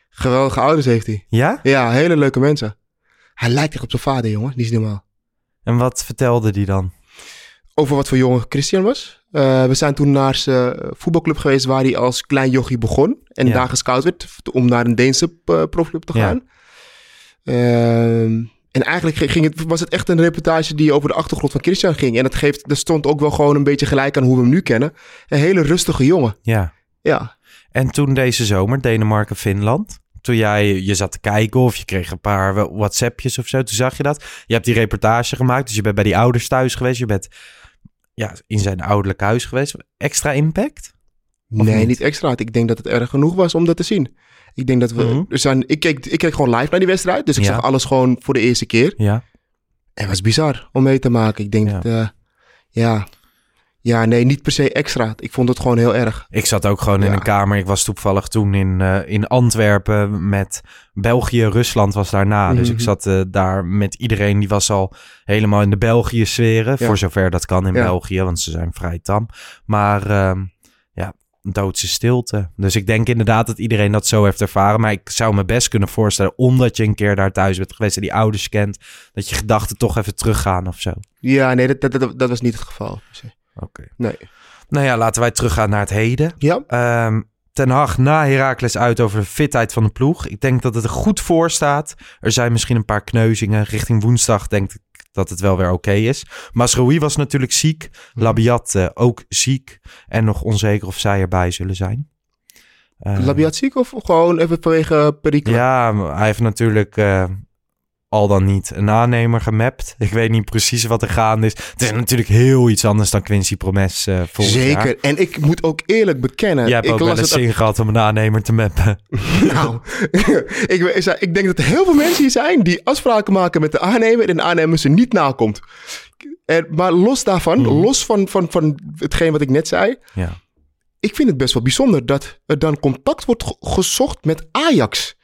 Geweldige ouders heeft hij. Ja? Ja, hele leuke mensen. Hij lijkt echt op zijn vader, jongen. Niet normaal. En wat vertelde die dan? Over wat voor jongen Christian was. Eh, we zijn toen naar zijn eh, voetbalclub geweest waar hij als klein jochie begon. En Ja. daar gescout werd om naar een Deense eh, profclub te Ja. gaan. Ehm, en eigenlijk ging het, was het echt een reportage die over de achtergrond van Christian ging. En dat, geeft, dat stond ook wel gewoon een beetje gelijk aan hoe we hem nu kennen. Een hele rustige jongen. Ja. Ja, En toen deze zomer, Denemarken-Finland. Toen jij je zat te kijken of je kreeg een paar WhatsAppjes of zo. Toen zag je dat. Je hebt die reportage gemaakt. Dus je bent bij die ouders thuis geweest. Je bent ja, in zijn ouderlijk huis geweest. Extra impact? Nee, niet? niet? extra. Ik denk dat het erg genoeg was om dat te zien. Ik denk dat we. Mhm. er zijn, ik, keek, ik keek gewoon live naar die wedstrijd. Dus ik Ja. zag alles gewoon voor de eerste keer. Ja. En het was bizar om mee te maken. Ik denk dat. eh, ja. Ja, nee, niet per se extra. Ik vond het gewoon heel erg. Ik zat ook gewoon in Ja. een kamer. Ik was toevallig toen in, eh, in Antwerpen met België. Rusland was daarna. Dus ik Mhm. zat eh, daar met iedereen. Die was al helemaal in de België sferen. Ja. Voor zover dat kan in Ja. België. Want ze zijn vrij tam. Maar ehm, ja, doodse stilte. Dus ik denk inderdaad dat iedereen dat zo heeft ervaren. Maar ik zou me best kunnen voorstellen. Omdat je een keer daar thuis bent geweest en die ouders kent. Dat je gedachten toch even teruggaan of zo. Ja, nee, dat, dat, dat, dat was niet het geval. Oké. Nee. Nou ja, laten wij teruggaan naar het heden. Ja, Ehm, Ten Hag na Heracles uit over de fitheid van de ploeg. Ik denk dat het er goed voor staat. Er zijn misschien een paar kneuzingen. Richting woensdag denk ik dat het wel weer oké is. Masroui was natuurlijk ziek. Labiat eh, ook ziek. En nog onzeker of zij erbij zullen zijn. Eh, Labiat ziek of gewoon even vanwege perikelen? Ja, hij heeft natuurlijk eh, al dan niet een aannemer gemapt. Ik weet niet precies wat er gaande is. Het is natuurlijk heel iets anders dan Quincy Promes eh vorig jaar. Zeker. En ik moet ook eerlijk bekennen. Jij hebt ik ook wel eens het zin gehad om een aannemer te mappen. [laughs] Nou, [laughs] ik, ik, denk dat er heel veel mensen hier zijn die afspraken maken met de aannemer en de aannemer ze niet nakomt. En, maar los daarvan, Mhm. los van, van, van hetgeen wat ik net zei, Ja. ik vind het best wel bijzonder dat er dan contact wordt ge- gezocht met Ajax.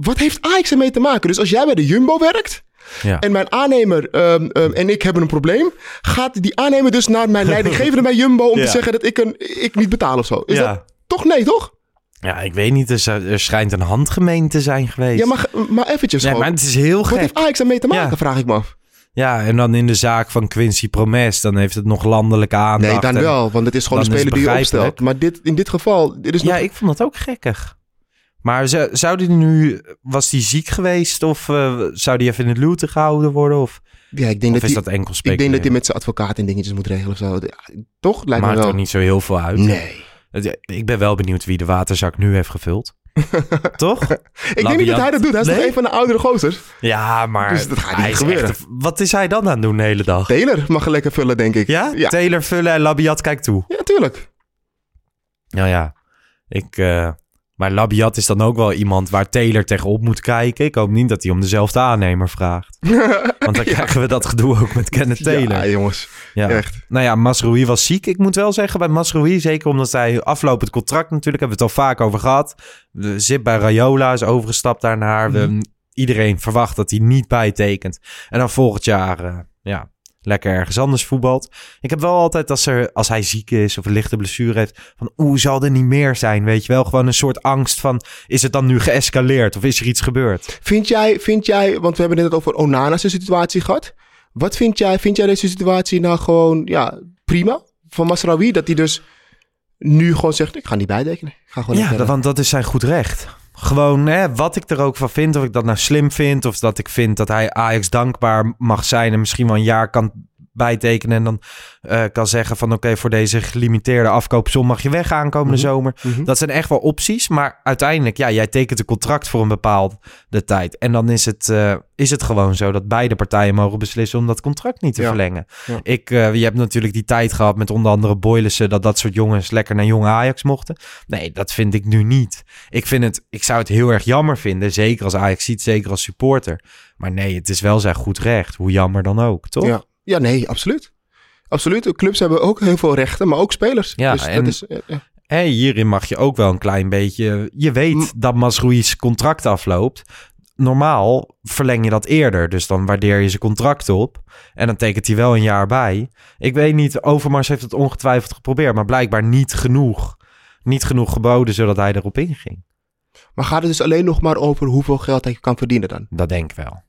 Wat heeft Ajax ermee te maken? Dus als jij bij de Jumbo werkt Ja. en mijn aannemer ehm, ehm, en ik hebben een probleem, gaat die aannemer dus naar mijn [laughs] leidinggevende bij Jumbo om Ja. te zeggen dat ik, een, ik niet betaal of zo? Is Ja. dat toch nee, toch? Ja, ik weet niet. Er, schijnt een handgemeen te zijn geweest. Ja, maar, maar eventjes Nee, maar het is heel Wat gek. heeft Ajax ermee te maken, Ja. vraag ik me af. Ja, en dan in de zaak van Quincy Promes, dan heeft het nog landelijke aandacht. Nee, dan wel, want het is gewoon een speler die je opstelt. Maar dit, in dit geval, dit is Ja, nog... ik vond het ook gekkig. Maar zou, zou die nu, was die ziek geweest of eh, zou die even in het luwte gehouden worden? Of, ja, ik denk of dat is hij dat enkel ik speculeren? denk dat hij met zijn advocaat en dingetjes moet regelen of zo. Toch? Lijkt Maakt me wel. toch niet zo heel veel uit? Nee. Ik ben wel benieuwd wie de waterzak nu heeft gevuld. [laughs] Toch? Ik denk niet dat hij dat doet. Hij is Nee? toch een van de oudere gozers. Ja, maar Dus dat gaat niet hij is gebeuren. echt- wat is hij dan aan het doen de hele dag? Taylor mag er lekker vullen, denk ik. Ja? Ja, Taylor vullen en Labiat kijkt toe. ja tuurlijk. Nou ja, ik, eh, Maar Labiat is dan ook wel iemand waar Taylor tegenop moet kijken. Ik hoop niet dat hij om dezelfde aannemer vraagt. [laughs] Want dan krijgen we dat gedoe ook met Kenneth Taylor. Ja, jongens. Ja. Echt. Nou ja, Masroui was ziek. Ik moet wel zeggen bij Masroui, zeker omdat hij aflopend contract natuurlijk, hebben we het al vaak over gehad. Zit bij Rayola, is overgestapt daarnaar. We, iedereen verwacht dat hij niet bijtekent. En dan volgend jaar, eh, ja, lekker ergens anders voetbalt. Ik heb wel altijd als, er, als hij ziek is of een lichte blessure heeft, van oeh, zal er niet meer zijn, weet je wel? Gewoon een soort angst van, is het dan nu geëscaleerd of is er iets gebeurd? Vind jij, vind jij, want we hebben het net over Onana's situatie gehad. Wat vind jij, vind jij deze situatie nou gewoon, ja, prima van Masraoui? Dat hij dus nu gewoon zegt, ik ga niet bijtekenen. Ik ga gewoon Ja, verder. want dat is zijn goed recht. Gewoon hè, wat ik er ook van vind, of ik dat nou slim vind, of dat ik vind dat hij Ajax dankbaar mag zijn en misschien wel een jaar kan bijtekenen en dan eh, kan zeggen van oké, voor deze gelimiteerde afkoopsom mag je weggaan komende zomer. Mhm. Dat zijn echt wel opties, maar uiteindelijk, ja, jij tekent een contract voor een bepaalde tijd. En dan is het, eh, is het gewoon zo dat beide partijen mogen beslissen om dat contract niet te Ja. verlengen. Ja. Ik, eh, je hebt natuurlijk die tijd gehad met onder andere Boylissen, dat dat soort jongens lekker naar jonge Ajax mochten. Nee, dat vind ik nu niet. Ik, vind het, ik zou het heel erg jammer vinden, zeker als Ajax ziet, zeker als supporter. Maar nee, het is wel zijn goed recht, hoe jammer dan ook, toch? Ja. Ja, nee, absoluut. Absoluut. Clubs hebben ook heel veel rechten, maar ook spelers. Ja, dus en- dat is, ja, ja. Hé, hierin mag je ook wel een klein beetje... Je weet M- dat Masroui's contract afloopt. Normaal verleng je dat eerder. Dus dan waardeer je zijn contract op. En dan tekent hij wel een jaar bij. Ik weet niet, Overmars heeft het ongetwijfeld geprobeerd. Maar blijkbaar niet genoeg. Niet genoeg geboden, zodat hij erop inging. Maar gaat het dus alleen nog maar over hoeveel geld hij kan verdienen dan? Dat denk ik wel.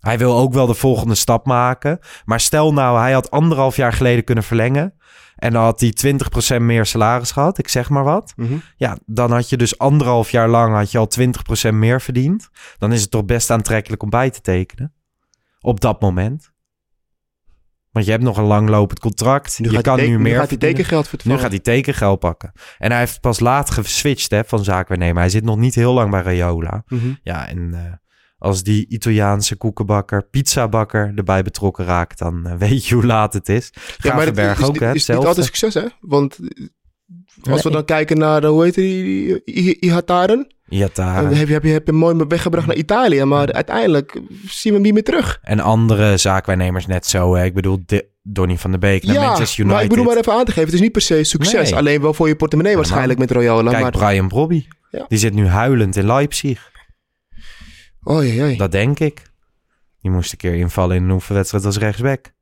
Hij wil ook wel de volgende stap maken. Maar stel nou, hij had anderhalf jaar geleden kunnen verlengen. En dan had hij 20% meer salaris gehad. Ik zeg maar wat. Ja, dan had je dus anderhalf jaar lang had je al 20% meer verdiend. Dan is het toch best aantrekkelijk om bij te tekenen. Op dat moment. Want je hebt nog een langlopend contract. Nu je kan nu meer Nu gaat hij tekengeld voor Nu gaat hij tekengeld pakken. En hij heeft pas laat geswitcht hè, van zaakwaarnemer. Hij zit nog niet heel lang bij Rayola. Mhm. Ja, en eh, als die Italiaanse koekenbakker, pizzabakker erbij betrokken raakt, dan eh, [laughs] weet je hoe laat het is. Ja, maar is, ook, is, hè? is niet altijd succes, hè? Want eh, als we dan kijken naar, eh, hoe heet die, Ihataren, dan heb je, heb, je, heb je hem mooi weggebracht naar Italië, maar uiteindelijk zien we hem niet meer terug. En andere zaakwaarnemers net zo. Hè? Ik bedoel, de, Donny van der Beek naar ja, Manchester United. maar ik bedoel maar even aan te geven, het is niet per se succes, Nee. alleen wel voor je portemonnee waarschijnlijk met Royola. Kijk, Maar, Brian Brobby. Ja. Die zit nu huilend in Leipzig. Oh jee, jee. Dat denk ik. Die moest een keer invallen in een oefenwedstrijd als rechtsback.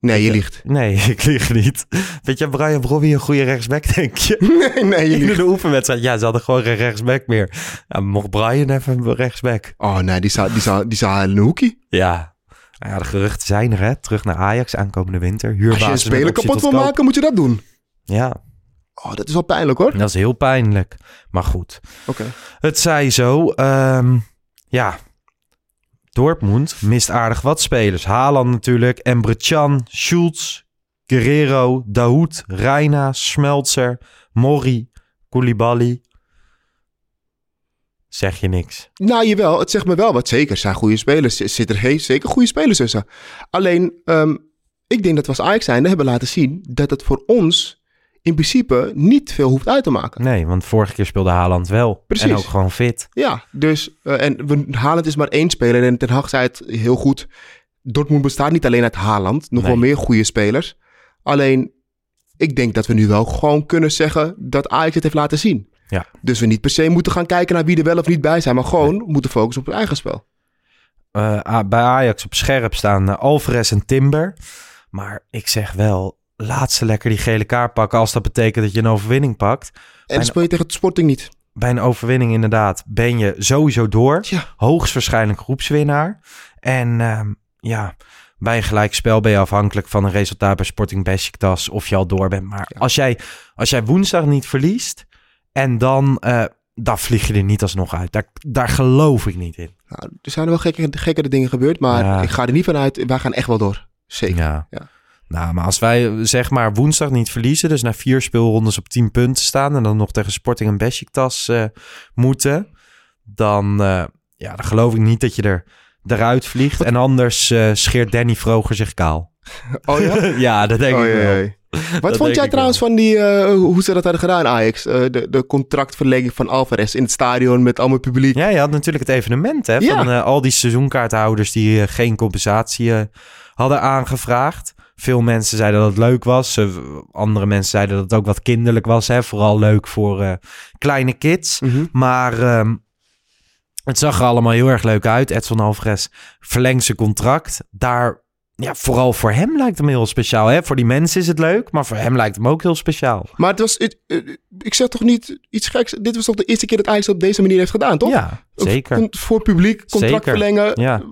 Nee, je liegt. Nee, [laughs] ik lieg niet. Weet je, Brian Brobby een goede rechtsback, denk je? [laughs] Nee, nee, je In liegt. de oefenwedstrijd, ja, ze hadden gewoon geen rechtsback meer. Ja, mocht Brian even een rechtsback? Oh nee, die zou, die zou, die zou in een hoekie. Ja. Nou ja, de geruchten zijn er, hè. Terug naar Ajax aankomende winter. Als je een Huurbasis speler kapot wil maken, moet je dat doen. Ja, Oh, dat is wel pijnlijk hoor. dat is heel pijnlijk. Maar goed, Oké. het zij zo. Ehm, ja, Dortmund mist aardig wat spelers. Haaland natuurlijk, Emre Can, Schultz, Guerrero, Dahoud, Reina, Smeltzer, Mori, Koulibaly. Zeg je niks. Nou, jawel, het zegt me wel wat. Zeker, zijn goede spelers. Er zitten er zeker goede spelers tussen. Alleen, ehm, ik denk dat we als Ajax zijn hebben laten zien dat het voor ons in principe niet veel hoeft uit te maken. Nee, want vorige keer speelde Haaland wel. Precies. En ook gewoon fit. Ja, dus, eh, en we, Haaland is maar één speler en Ten Hag zei het heel goed. Dortmund bestaat niet alleen uit Haaland, nog Nee. wel meer goede spelers. Alleen, ik denk dat we nu wel gewoon kunnen zeggen dat Ajax het heeft laten zien. Ja. Dus we niet per se moeten gaan kijken naar wie er wel of niet bij zijn, maar gewoon moeten focussen op het eigen spel. Eh, bij Ajax op scherp staan eh, Alvarez en Timber. Maar ik zeg wel, laat ze lekker die gele kaart pakken als dat betekent dat je een overwinning pakt. En speel je tegen het Sporting niet. Bij een overwinning inderdaad ben je sowieso door. Tja. Hoogstwaarschijnlijk groepswinnaar. En ehm, ja, bij een gelijkspel ben je afhankelijk van een resultaat bij Sporting Besiktas of je al door bent. Maar als, jij, als jij woensdag niet verliest en dan, eh, dan vlieg je er niet alsnog uit. Daar, daar geloof ik niet in. Nou, er zijn wel gekke, gekkere dingen gebeurd, maar Ja. ik ga er niet vanuit. Wij gaan echt wel door. Zeker. Ja. Ja. Nou, maar als wij zeg maar woensdag niet verliezen, dus na vier speelrondes op 10 punten staan en dan nog tegen Sporting en Besiktas eh, moeten, dan, eh, ja, dan geloof ik niet dat je er eruit vliegt. En anders eh, scheert Danny Vroger zich kaal. [laughs] Oh ja? [laughs] ja, dat denk Oh, ik wel. jee. Wat Dat vond jij trouwens van die, hoe ze dat hadden gedaan, Ajax? De, de contractverlenging van Alvarez in het stadion met allemaal publiek. Ja, je had natuurlijk het evenement hè, Ja. van al die seizoenkaarthouders die geen compensatie hadden aangevraagd. Veel mensen zeiden dat het leuk was. Andere mensen zeiden dat het ook wat kinderlijk was. Hè. Vooral leuk voor eh, kleine kids. Mhm. Maar ehm, het zag er allemaal heel erg leuk uit. Edson Alvarez verlengt zijn contract. Daar, ja, vooral voor hem lijkt hem heel speciaal. Hè? Voor die mensen is het leuk, maar voor hem lijkt hem ook heel speciaal. Maar het was, het, eh, ik zeg toch niet iets geks. Dit was toch de eerste keer dat Ajax op deze manier heeft gedaan, toch? Ja, zeker. Voor publiek, contract Zeker. verlengen. Ja.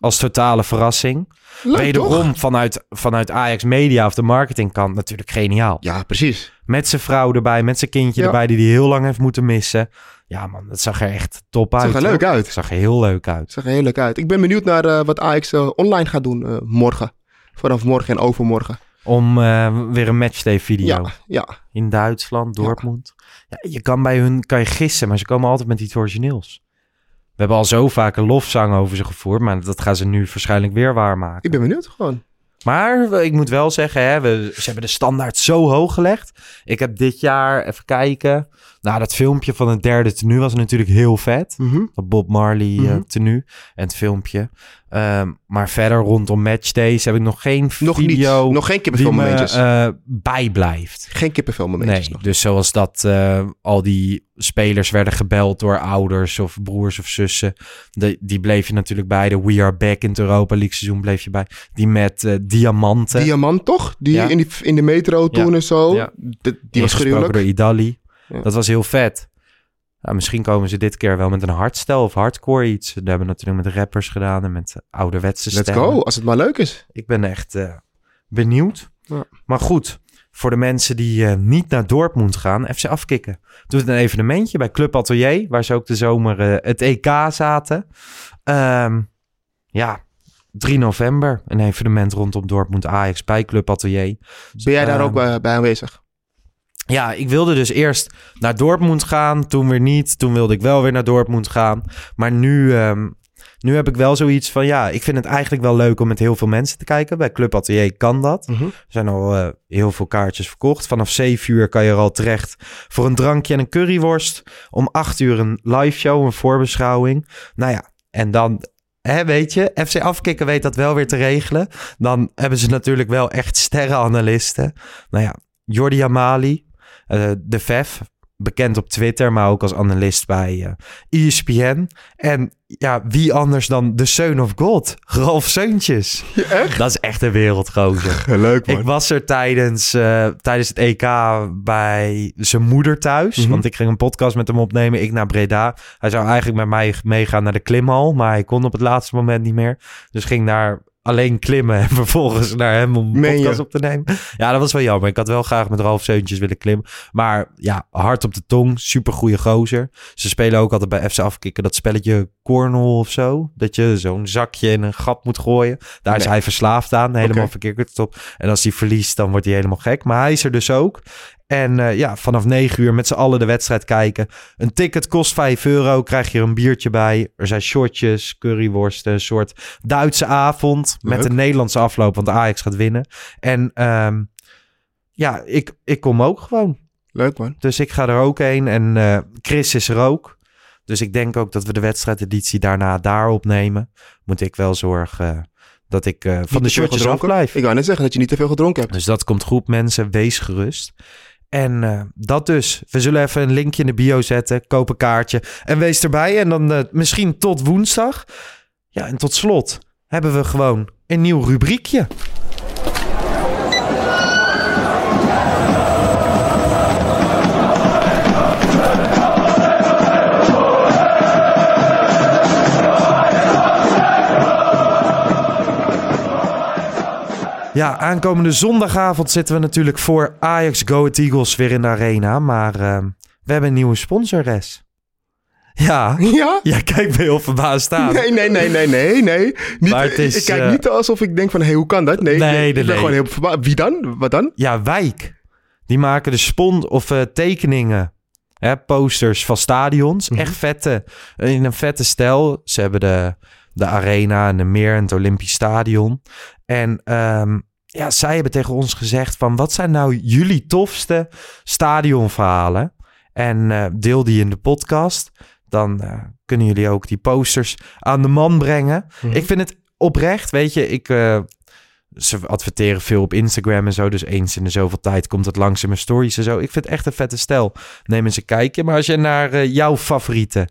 Als totale verrassing. Leuk, Wederom toch? vanuit, vanuit Ajax Media of de marketingkant natuurlijk geniaal. Ja, precies. Met zijn vrouw erbij, met zijn kindje Ja. erbij die hij heel lang heeft moeten missen. Ja man, dat zag er echt top uit. Zag er hoor. leuk uit. Het zag er heel leuk uit. zag er heel leuk uit. Ik ben benieuwd naar eh, wat Ajax eh, online gaat doen eh, morgen. Vanaf morgen en overmorgen. Om eh, weer een matchday video. Ja, ja. in Duitsland, Dortmund. Ja. je kan bij hun kan je gissen, maar ze komen altijd met iets origineels. We hebben al zo vaak een lofzang over ze gevoerd, maar dat gaan ze nu waarschijnlijk weer waarmaken. Ik ben benieuwd gewoon. Maar ik moet wel zeggen, hè, we, ze hebben de standaard zo hoog gelegd. Ik heb dit jaar, even kijken, nou dat filmpje van het derde tenue was natuurlijk heel vet. Mhm. Dat Bob Marley Mhm. tenue en het filmpje. Ehm, maar verder rondom matchdays heb ik nog geen Nog video niet. Nog geen die me kippenfilmmomentjes. eh, bijblijft. geen kippenfilmmomentjes Nee, nog. dus zoals dat eh, al die spelers werden gebeld door ouders of broers of zussen. De, die bleef je natuurlijk bij. De We Are Back in het Europa League seizoen bleef je bij. Die met diamanten. Diamant toch? Die Ja. in, die in de metro toen Ja. en zo. Ja. Die was gruwelijk. door Idali. Ja. Dat was heel vet. Misschien komen ze dit keer wel met een hardstyle of hardcore iets. Dat hebben we natuurlijk met rappers gedaan en met ouderwetse Let's stemmen. go, als het maar leuk is. Ik ben echt eh, benieuwd. Ja. Maar goed, voor de mensen die eh, niet naar Dortmund gaan, FC afkicken. Doet een evenementje bij Club Atelier, waar ze ook de zomer eh, het EK zaten. Ehm, ja, 3 november, een evenement rondom Dortmund Ajax bij Club Atelier. Ben jij daar Ehm, ook bij, bij aanwezig? Ja, ik wilde dus eerst naar Dortmund gaan, toen weer niet. Toen wilde ik wel weer naar Dortmund gaan. Maar nu, ehm, nu heb ik wel zoiets van, ja, ik vind het eigenlijk wel leuk om met heel veel mensen te kijken. Bij Club Atelier kan dat. Mhm. Er zijn al eh, heel veel kaartjes verkocht. Vanaf 7 uur kan je er al terecht voor een drankje en een curryworst. Om 8 uur een live show, een voorbeschouwing. Nou ja, en dan, hè, weet je, FC Afkikken weet dat wel weer te regelen. Dan hebben ze natuurlijk wel echt sterrenanalisten. Nou ja, Jordi Amali, eh, de VEF, bekend op Twitter, maar ook als analist bij eh ESPN. En ja, wie anders dan de Son of God, Ralf Seuntjes. echt? Dat is echt een wereldgozer. [laughs] Leuk Ik was er tijdens, eh, tijdens het EK bij zijn moeder thuis. Mhm. Want ik ging een podcast met hem opnemen. Ik naar Breda. Hij zou eigenlijk met mij meegaan naar de klimhal. Maar hij kon op het laatste moment niet meer. Dus ging daar alleen klimmen. En vervolgens naar hem om een podcast op te nemen. Ja, dat was wel jammer. Ik had wel graag met Ralf Seuntjes willen klimmen. Maar ja, hard op de tong. Super goede gozer. Ze spelen ook altijd bij FC Afkikken dat spelletje Cornhole of zo. Dat je zo'n zakje in een gat moet gooien. Daar is hij verslaafd aan. Helemaal Oké. verkeerd op. En als hij verliest, dan wordt hij helemaal gek. Maar hij is er dus ook. En eh, ja, vanaf 9 uur met z'n allen de wedstrijd kijken. Een ticket kost 5 euro. Krijg je er een biertje bij. Er zijn shortjes, curryworsten. Een soort Duitse avond. Met een Nederlandse afloop, want Ajax gaat winnen. En ehm, ja, ik, ik kom ook gewoon. Leuk man. Dus ik ga er ook heen. En eh, Chris is er ook. Dus ik denk ook dat we de wedstrijdeditie daarna daar opnemen. Moet ik wel zorgen dat ik eh, van de shortjes gedronken? afblijf. Ik wou net zeggen dat je niet te veel gedronken hebt. Dus dat komt goed, mensen. Wees gerust. En eh, dat dus. We zullen even een linkje in de bio zetten. Koop een kaartje. En wees erbij. En dan eh, misschien tot woensdag. Ja, en tot slot hebben we gewoon een nieuw rubriekje. Ja, aankomende zondagavond zitten we natuurlijk voor Ajax Go Eagles weer in de arena. Maar eh, we hebben een nieuwe sponsores. Ja, Ja? ja kijk me heel verbaasd aan. Nee, nee, nee, nee, nee, nee. Niet, Maar het is, ik kijk eh, niet alsof ik denk van, hé, hey, hoe kan dat? Nee, Nee, nee, ik ben nee. gewoon heel verbaasd. Wie dan? Wat dan? Ja, Wijk. Die maken de spon of eh, tekeningen. Hè, posters van stadions. Mhm. Echt vette. In een vette stijl. Ze hebben de, de arena en de meer en het Olympisch Stadion. En ehm, ja, zij hebben tegen ons gezegd van wat zijn nou jullie tofste stadionverhalen? En eh, deel die in de podcast. Dan eh, kunnen jullie ook die posters aan de man brengen. Mhm. Ik vind het oprecht, weet je, ik... eh, ze adverteren veel op Instagram en zo. Dus eens in de zoveel tijd komt het langs in mijn stories en zo. Ik vind het echt een vette stijl. Neem eens een kijkje. Maar als je naar jouw favoriete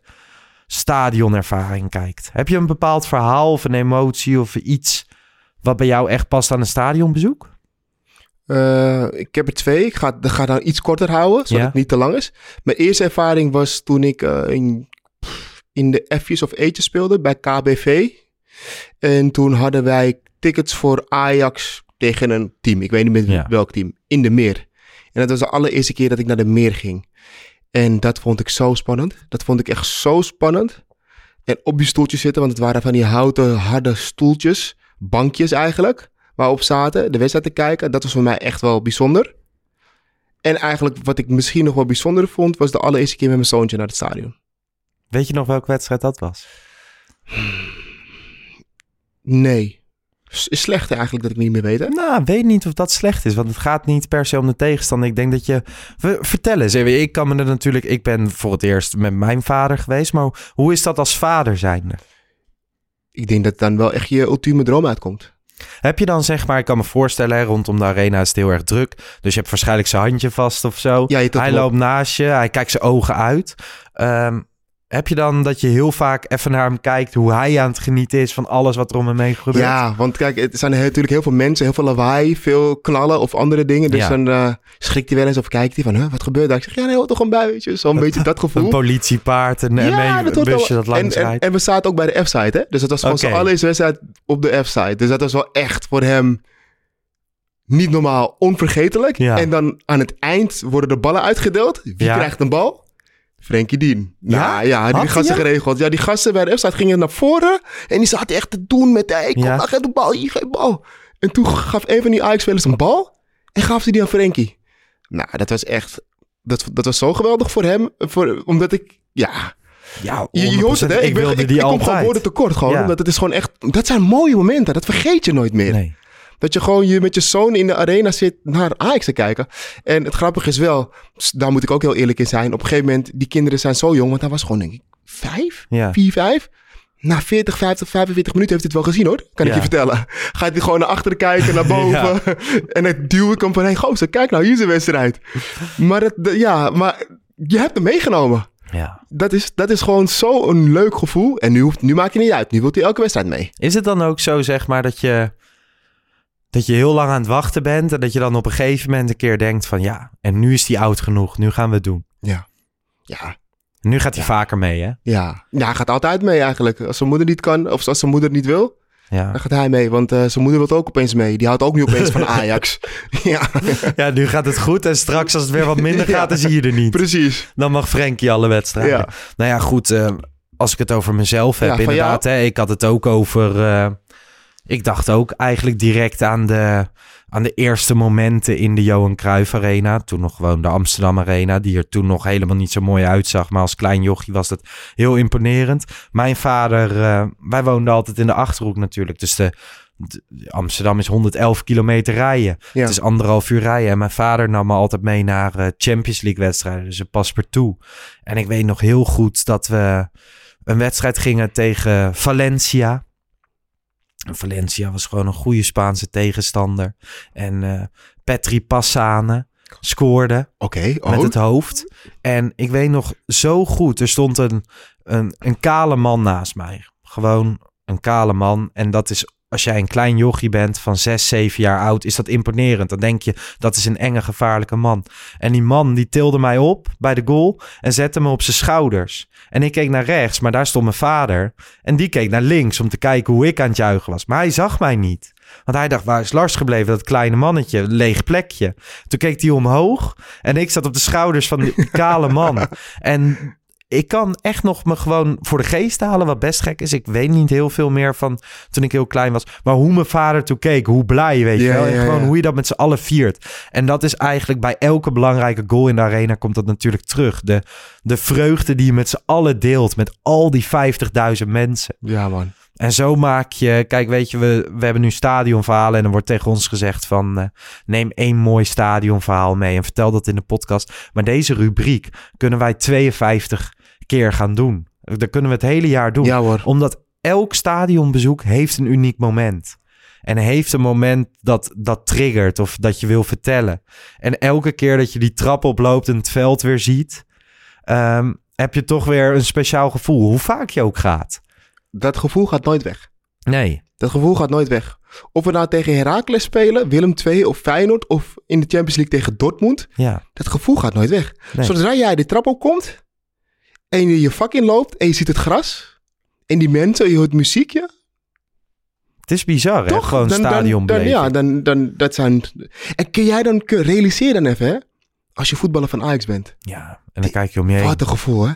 stadionervaring kijkt. Heb je een bepaald verhaal of een emotie of iets... wat bij jou echt past aan een stadionbezoek? Eh, ik heb er twee. Ik ga, ga dan iets korter houden, zodat Ja. het niet te lang is. Mijn eerste ervaring was toen ik eh, in, in de F's of E'tjes speelde bij KBV. En toen hadden wij tickets voor Ajax tegen een team. Ik weet niet meer Ja. welk team. In de Meer. En dat was de allereerste keer dat ik naar de Meer ging. En dat vond ik zo spannend. Dat vond ik echt zo spannend. En op die stoeltjes zitten, want het waren van die houten harde stoeltjes. Bankjes eigenlijk waarop zaten, de wedstrijd te kijken. Dat was voor mij echt wel bijzonder. En eigenlijk wat ik misschien nog wel bijzonder vond, was de allereerste keer met mijn zoontje naar het stadion. Weet je nog welke wedstrijd dat was? Nee. Is slecht eigenlijk dat ik niet meer weet, hè? Nou, weet niet of dat slecht is. Want het gaat niet per se om de tegenstander. Ik denk dat je... We, vertel eens. even. Ik kan me er natuurlijk... Ik ben voor het eerst met mijn vader geweest. Maar hoe is dat als vader zijnde? Ik denk dat dan wel echt je ultieme droom uitkomt. Heb je dan zeg maar... Ik kan me voorstellen, hè, rondom de arena is het heel erg druk. Dus je hebt waarschijnlijk zijn handje vast of zo. Ja, hij op. loopt naast je. Hij kijkt zijn ogen uit. Ehm, heb je dan dat je heel vaak even naar hem kijkt... hoe hij aan het genieten is van alles wat er om hem heen gebeurt? Ja, want kijk, het zijn natuurlijk heel veel mensen, heel veel lawaai, veel knallen of andere dingen. Dus Ja. dan eh, schrikt hij wel eens of kijkt hij van, huh, wat gebeurt daar? Ik zeg, ja, nee, hoor toch een buitje. Zo'n beetje dat gevoel. Een politiepaard, een, mee- dat een hoort busje dat langs en, en, rijdt. en we zaten ook bij de F-site, hè? Dus dat was gewoon Oké. zijn allereerste wedstrijd op de F-site. Dus dat was wel echt voor hem niet normaal onvergetelijk. Ja. En dan aan het eind worden de ballen uitgedeeld. Wie Ja. krijgt een bal? Frenkie Dien. Ja? Ja, ja, die gasten geregeld. Ja, die gasten bij de F-site gingen naar voren. En die zaten echt te doen met, hey, kom Ja. nou, geef de bal, hier, geef de bal. En toen gaf een van die Ajax-spelers een bal. En gaf ze die aan Frenkie. Nou, dat was echt... Dat, dat was zo geweldig voor hem. Voor, omdat ik... Ja, Ja, je, je hoort het, hè? 100%. Ik ben- ik, kom altijd. gewoon woorden tekort. Gewoon, Ja. omdat het is gewoon echt... Dat zijn mooie momenten. Dat vergeet je nooit meer. Nee. Dat je gewoon je, met je zoon in de arena zit naar Ajax te kijken. En het grappige is wel... Daar moet ik ook heel eerlijk in zijn. Op een gegeven moment... Die kinderen zijn zo jong. Want hij was gewoon, denk ik, vijf? Ja. Vier, vijf? Na 40, 50, 45 minuten heeft hij het wel gezien hoor. Kan ik je vertellen. Gaat hij gewoon naar achteren kijken, naar [laughs] boven. en dan duw ik hem van... Hey, gozer, kijk nou, hier is de wedstrijd. Maar, het, ja, maar je hebt hem meegenomen. Ja. Dat is, dat is gewoon zo'n leuk gevoel. En nu, hoeft, nu maakt hij niet uit. Nu wilt hij elke wedstrijd mee. Is het dan ook zo, zeg maar, dat je, dat je heel lang aan het wachten bent... en dat je dan op een gegeven moment een keer denkt van... ja, en nu is die oud genoeg, nu gaan we het doen. Ja. Ja. En nu gaat hij vaker mee, hè? Ja. ja, hij gaat altijd mee eigenlijk. Als zijn moeder niet kan, of als zijn moeder niet wil, Ja, dan gaat hij mee. Want eh, zijn moeder wil ook opeens mee. Die houdt ook nu opeens van [laughs] Ajax. [laughs] ja, ja nu gaat het goed en straks als het weer wat minder [laughs] Ja. gaat... dan zie je er niet. precies. Dan mag Frenkie alle wedstrijden. Ja. Nou ja, goed. eh, als ik het over mezelf heb, Ja, inderdaad. Hè, ik had het ook over... eh, ik dacht ook eigenlijk direct aan de, aan de eerste momenten in de Johan Cruijff Arena. Toen nog gewoon de Amsterdam Arena. Die er toen nog helemaal niet zo mooi uitzag. Maar als klein jochie was dat heel imponerend. Mijn vader... eh, wij woonden altijd in de Achterhoek natuurlijk. Dus de... de- Amsterdam is 111 kilometer rijden. Ja. Het is anderhalf uur rijden. En mijn vader nam me altijd mee naar eh, Champions League wedstrijden. Dus een paspartout. En ik weet nog heel goed dat we een wedstrijd gingen tegen Valencia. En Valencia was gewoon een goede Spaanse tegenstander. En eh Petri Passane scoorde Oké, oh. met het hoofd. En ik weet nog zo goed, er stond een, een, een kale man naast mij. Gewoon een kale man. En dat is, als jij een klein jochie bent van 6, 7 jaar oud, is dat imponerend. Dan denk je, dat is een enge, gevaarlijke man. En die man, die tilde mij op bij de goal en zette me op zijn schouders. En ik keek naar rechts, maar daar stond mijn vader. En die keek naar links om te kijken hoe ik aan het juichen was. Maar hij zag mij niet. Want hij dacht, waar is Lars gebleven? Dat kleine mannetje, leeg plekje. Toen keek hij omhoog en ik zat op de schouders van die [laughs] kale man. En ik kan echt nog me gewoon voor de geest halen, wat best gek is. Ik weet niet heel veel meer van toen ik heel klein was. Maar hoe mijn vader toen keek, hoe blij, weet je wel. En gewoon hoe je dat met z'n allen viert. En dat is eigenlijk bij elke belangrijke goal in de arena komt dat natuurlijk terug. De, de vreugde die je met z'n allen deelt met al die 50.000 mensen. Ja, man. En zo maak je, kijk, weet je, we, we hebben nu stadionverhalen en er wordt tegen ons gezegd van eh, neem één mooi stadionverhaal mee en vertel dat in de podcast. Maar deze rubriek kunnen wij 52 keer gaan doen. Dat kunnen we het hele jaar doen. Ja hoor. Omdat elk stadionbezoek heeft een uniek moment. En heeft een moment dat, dat triggert of dat je wil vertellen. En elke keer dat je die trap oploopt en het veld weer ziet, ehm, heb je toch weer een speciaal gevoel. Hoe vaak je ook gaat. Dat gevoel gaat nooit weg. Nee, Dat gevoel gaat nooit weg. Of we nou tegen Heracles spelen, Willem II of Feyenoord... of in de Champions League tegen Dortmund. ja. Dat gevoel gaat nooit weg. Nee. Zodra jij de trap opkomt en je je vak inloopt en je ziet het gras... en die mensen, je hoort muziekje... Het is bizar, hè? Toch? Gewoon dan, dan, dan, stadionbeleving. Ja, dan, dan, dat zijn... En kun jij dan, kun, realiseer dan even, hè? Als je voetballer van Ajax bent. Ja, en dan kijk je om je heen. Wat een gevoel, hè?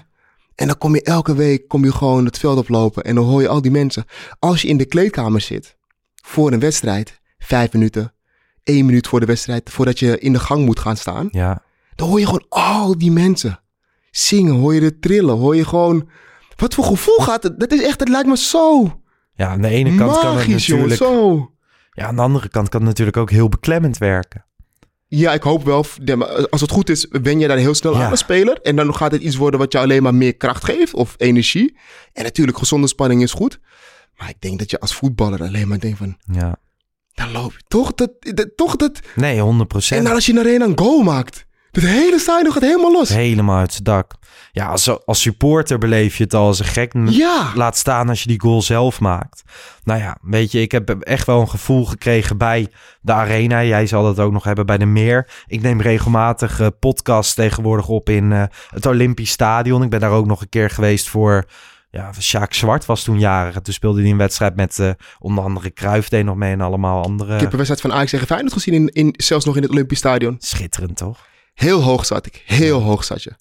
En dan kom je elke week kom je gewoon het veld oplopen en dan hoor je al die mensen. Als je in de kleedkamer zit, voor een wedstrijd, vijf minuten, één minuut voor de wedstrijd, voordat je in de gang moet gaan staan, Ja, dan hoor je gewoon al die mensen zingen, hoor je het trillen, hoor je gewoon... Wat voor gevoel gaat het? Dat is echt, het lijkt me zo ja, aan de ene kant kan het jongen, natuurlijk... zo. Ja, aan de andere kant kan het natuurlijk ook heel beklemmend werken. Ja, ik hoop wel. maar Als het goed is, ben je daar heel snel Ja. aan als speler. En dan gaat het iets worden wat je alleen maar meer kracht geeft of energie. En natuurlijk, gezonde spanning is goed. Maar ik denk dat je als voetballer alleen maar denkt van... Ja. Dan loop je toch dat... dat toch dat Nee, 100 en procent. dan als je naar een een goal maakt. Het hele stadion gaat helemaal los. Helemaal uit zijn dak. Ja, als, als supporter beleef je het al als een gek. Ja. Laat staan als je die goal zelf maakt. Nou ja, weet je, ik heb echt wel een gevoel gekregen bij de arena. Jij zal dat ook nog hebben bij de meer. Ik neem regelmatig eh, podcasts tegenwoordig op in eh, het Olympisch Stadion. Ik ben daar ook nog een keer geweest voor... Ja, Sjaak Zwart was toen jarig. En Toen speelde hij een wedstrijd met eh, onder andere Cruijff deed nog mee en allemaal andere... Ik heb een wedstrijd van Ajax tegen Feyenoord gezien, in, in, zelfs nog in het Olympisch Stadion. Schitterend, toch? Heel hoog zat ik. Heel hoog zat je.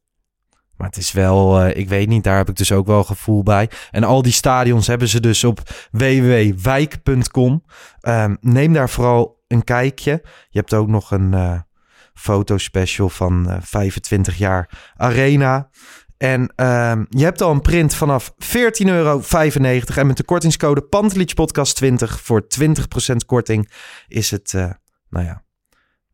Maar het is wel, eh, ik weet niet, daar heb ik dus ook wel gevoel bij. En al die stadions hebben ze dus op www.wijk.com. Ehm, neem daar vooral een kijkje. Je hebt ook nog een eh fotospecial van eh, 25 jaar Arena. En ehm, je hebt al een print vanaf 14,95 euro. En met de kortingscode PantelichPodcast20 voor 20% korting is het, nou ja,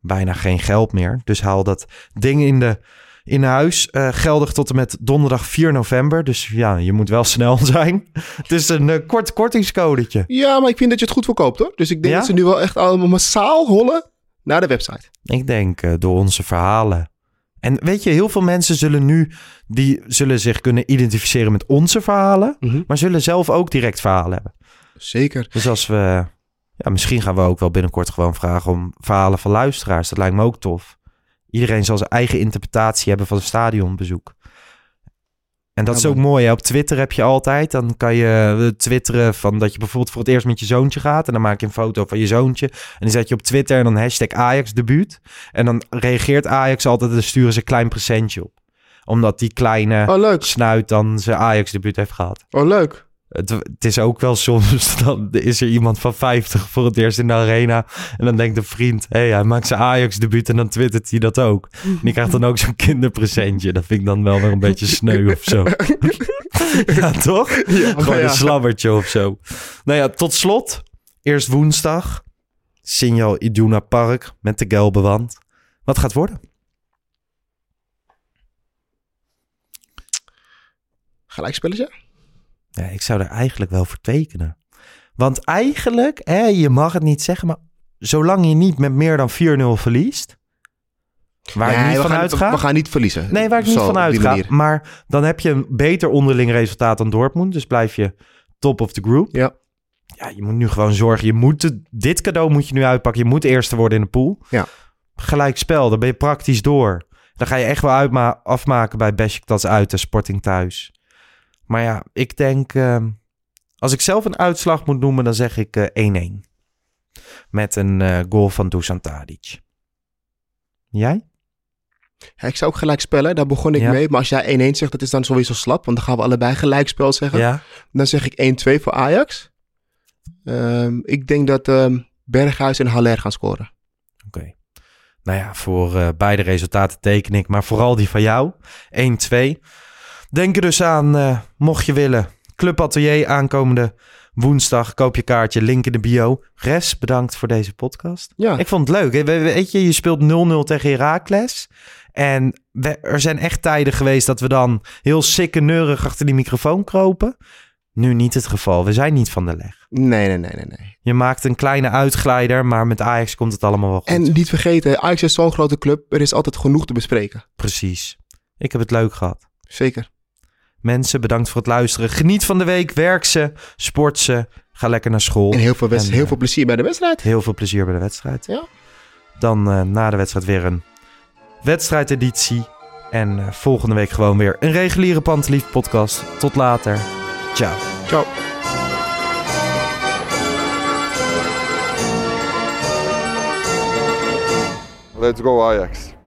bijna geen geld meer. Dus haal dat ding in de in huis. eh, geldig tot en met donderdag 4 november. Dus ja, je moet wel [laughs] snel zijn. Het is een eh, kort kortingscodetje. Ja, maar ik vind dat je het goed verkoopt hoor. Dus ik denk Ja? dat ze nu wel echt allemaal massaal hollen naar de website. Ik denk eh, door onze verhalen. En weet je, heel veel mensen zullen nu... die zullen zich kunnen identificeren met onze verhalen... Mhm. maar zullen zelf ook direct verhalen hebben. Zeker. Dus als we... Ja, misschien gaan we ook wel binnenkort gewoon vragen om verhalen van luisteraars. Dat lijkt me ook tof. Iedereen zal zijn eigen interpretatie hebben van een stadionbezoek. En dat Ja, is ook mooi. Hè? Op Twitter heb je altijd. Dan kan je eh, twitteren van dat je bijvoorbeeld voor het eerst met je zoontje gaat. En dan maak je een foto van je zoontje. En die zet je op Twitter en dan hashtag Ajax debuut. En dan reageert Ajax altijd en sturen ze een klein presentje op. Omdat die kleine Oh, snuit dan zijn Ajax debuut heeft gehad. Oh, leuk. Het, het is ook wel soms, [laughs] dan is er iemand van 50 voor het eerst in de arena. En dan denkt een vriend, hé, hey, hij maakt zijn Ajax-debuut en dan twittert hij dat ook. En [laughs] die krijgt dan ook zo'n kinderpresentje. Dat vind ik dan wel weer een beetje sneu of zo. [laughs] ja, toch? Ja, Gewoon ja. een slabbertje of zo. Nou ja, tot slot, eerst woensdag. Signal Iduna Park met de gelbe wand. Wat gaat worden? Gelijkspelletje? Ja, ik zou er eigenlijk wel voor tekenen. Want eigenlijk, hè, je mag het niet zeggen, maar zolang je niet met meer dan 4-0 verliest, waar ik Nee, niet we van gaan, uitga. We gaan niet verliezen. Nee, waar ik niet van uitga. manier. Maar dan heb je een beter onderling resultaat dan Dortmund. Dus blijf je top of the group. Ja. Ja, je moet nu gewoon zorgen. Je moet het- dit cadeau moet je nu uitpakken. Je moet eerste worden in de pool. Ja. Gelijk spel, dan ben je praktisch door. Dan ga je echt wel uitma afmaken bij Besiktas uit en Sporting thuis. Maar ja, ik denk... ehm, als ik zelf een uitslag moet noemen, dan zeg ik eh, 1-1. Met een eh, goal van Dusan Tadic. Jij? Ja, ik zou ook gelijk spellen, daar begon ik Ja. mee. Maar als jij 1-1 zegt, dat is dan sowieso slap. Want dan gaan we allebei gelijkspel zeggen. Ja? Dan zeg ik 1-2 voor Ajax. Ehm, ik denk dat ehm, Berghuis en Haller gaan scoren. Oké. Nou ja, voor eh, beide resultaten teken ik, maar vooral die van jou. 1-2. Denk er dus aan, eh, mocht je willen, Club Atelier aankomende Woensdag koop je kaartje, link in de bio. Res, bedankt voor deze podcast. Ja. Ik vond het leuk. We- we- Weet je, je speelt 0-0 tegen Heracles. En we- er zijn echt tijden geweest dat we dan heel sikke neurig achter die microfoon kropen. Nu niet het geval. We zijn niet van de leg. Nee, nee, nee, nee, nee. Je maakt een kleine uitglijder, maar met Ajax komt het allemaal wel goed. En niet vergeten, Ajax is zo'n grote club. Er is altijd genoeg te bespreken. Precies. Ik heb het leuk gehad. Zeker. Mensen, bedankt voor het luisteren. Geniet van de week. Werk ze. Sport ze. Ga lekker naar school. En heel veel, En, heel eh, veel plezier bij de wedstrijd. Heel veel plezier bij de wedstrijd. Ja. Dan eh, na de wedstrijd weer een wedstrijdeditie. En eh, volgende week gewoon weer een reguliere Pantelief podcast. Tot later. Ciao. Ciao. Let's go Ajax.